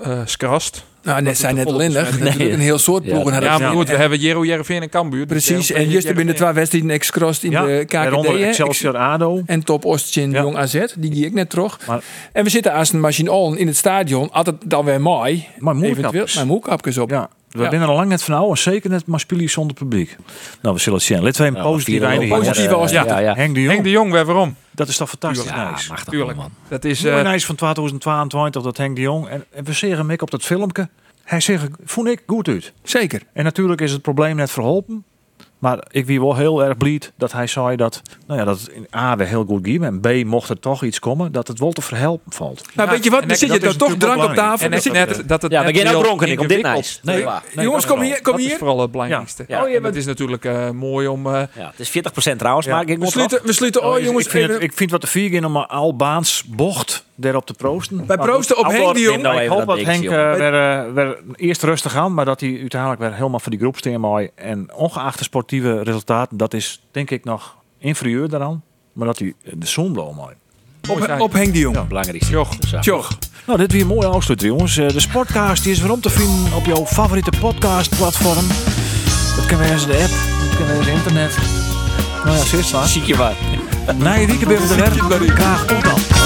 eh skrast. Nou, net zijn net besmet. Natuurlijk een heel soort Ja. ploegen. Ja, we. maar goed, we hebben Jero Jereveen en Cambuur. dus Precies. En juist binnen twee wedstrijden excrost in Ja, de KKD. Excelsior ADO. En top Ostjen Ja. Jong AZ, die gie ik net terug. Maar- en we zitten als een machine on in het stadion. Altijd dan weer mooi. Maar. Mijn moekapjes op. Ja, we Ja. zijn er al lang net van oude, zeker net maar spelen zonder publiek. Nou, we zullen het zien. Laten we een vier eindigen. Positief als ja, ja, ja. Henk de Jong, Henk de Jong, weer waarom? dat is toch fantastisch Ja, nice. machtig Tuurlijk. man. Dat is... Mooi eh, nice van 2022 dat Henk de Jong. En, en we zeggen hem ook op dat filmpje. Hij zegt, vond ik goed uit. Zeker. En natuurlijk is het probleem net verholpen. Maar ik wie wel heel erg blij dat hij zei dat, nou ja, dat het in A weer heel goed ging. En B mocht er toch iets komen, dat het wel te verhelpen valt. Nou, Ja, weet je wat? en Dan zit je is dan toch drank op tafel. en Dan het zit je- net, dat het Ja, we gaan ook heel dronken ik op dit nice. Nee, waar. nee, Jongens, kom is hier. Kom Dat is hier. vooral het belangrijkste. Ja. Oh, je En bent- het is natuurlijk eh, mooi om... eh, Ja, het is 40% trouwens, Ja. maar ik We sluiten, we sluiten. Oh, Nou, jongens. ik, vind even- het, ik vind wat de vier om een Albaans bocht daarop te proosten. Wij Maar proosten op Henk de Jong. Nou, ik hoop dat dat Henk eh, weer, eh, weer eerst rustig aan, maar dat hij uiteindelijk weer helemaal voor die groep steen mooi. En ongeacht de sportieve resultaten, dat is denk ik nog inferieur daaraan. Maar dat hij de zon blow mooi. Op, op Henk de Jong. Belangrijkste. Joch. Zo. Tjoch. Nou, dit weer een mooie afsluiting, jongens. Eh, De Sportcast die is weer om te vinden op jouw favoriete podcastplatform. Dat kan weer eens de app, dat kan weer eens internet. Nou ja, zit waar. Ziek je maar. Na je weekend ben we er weer. Graag tot dan.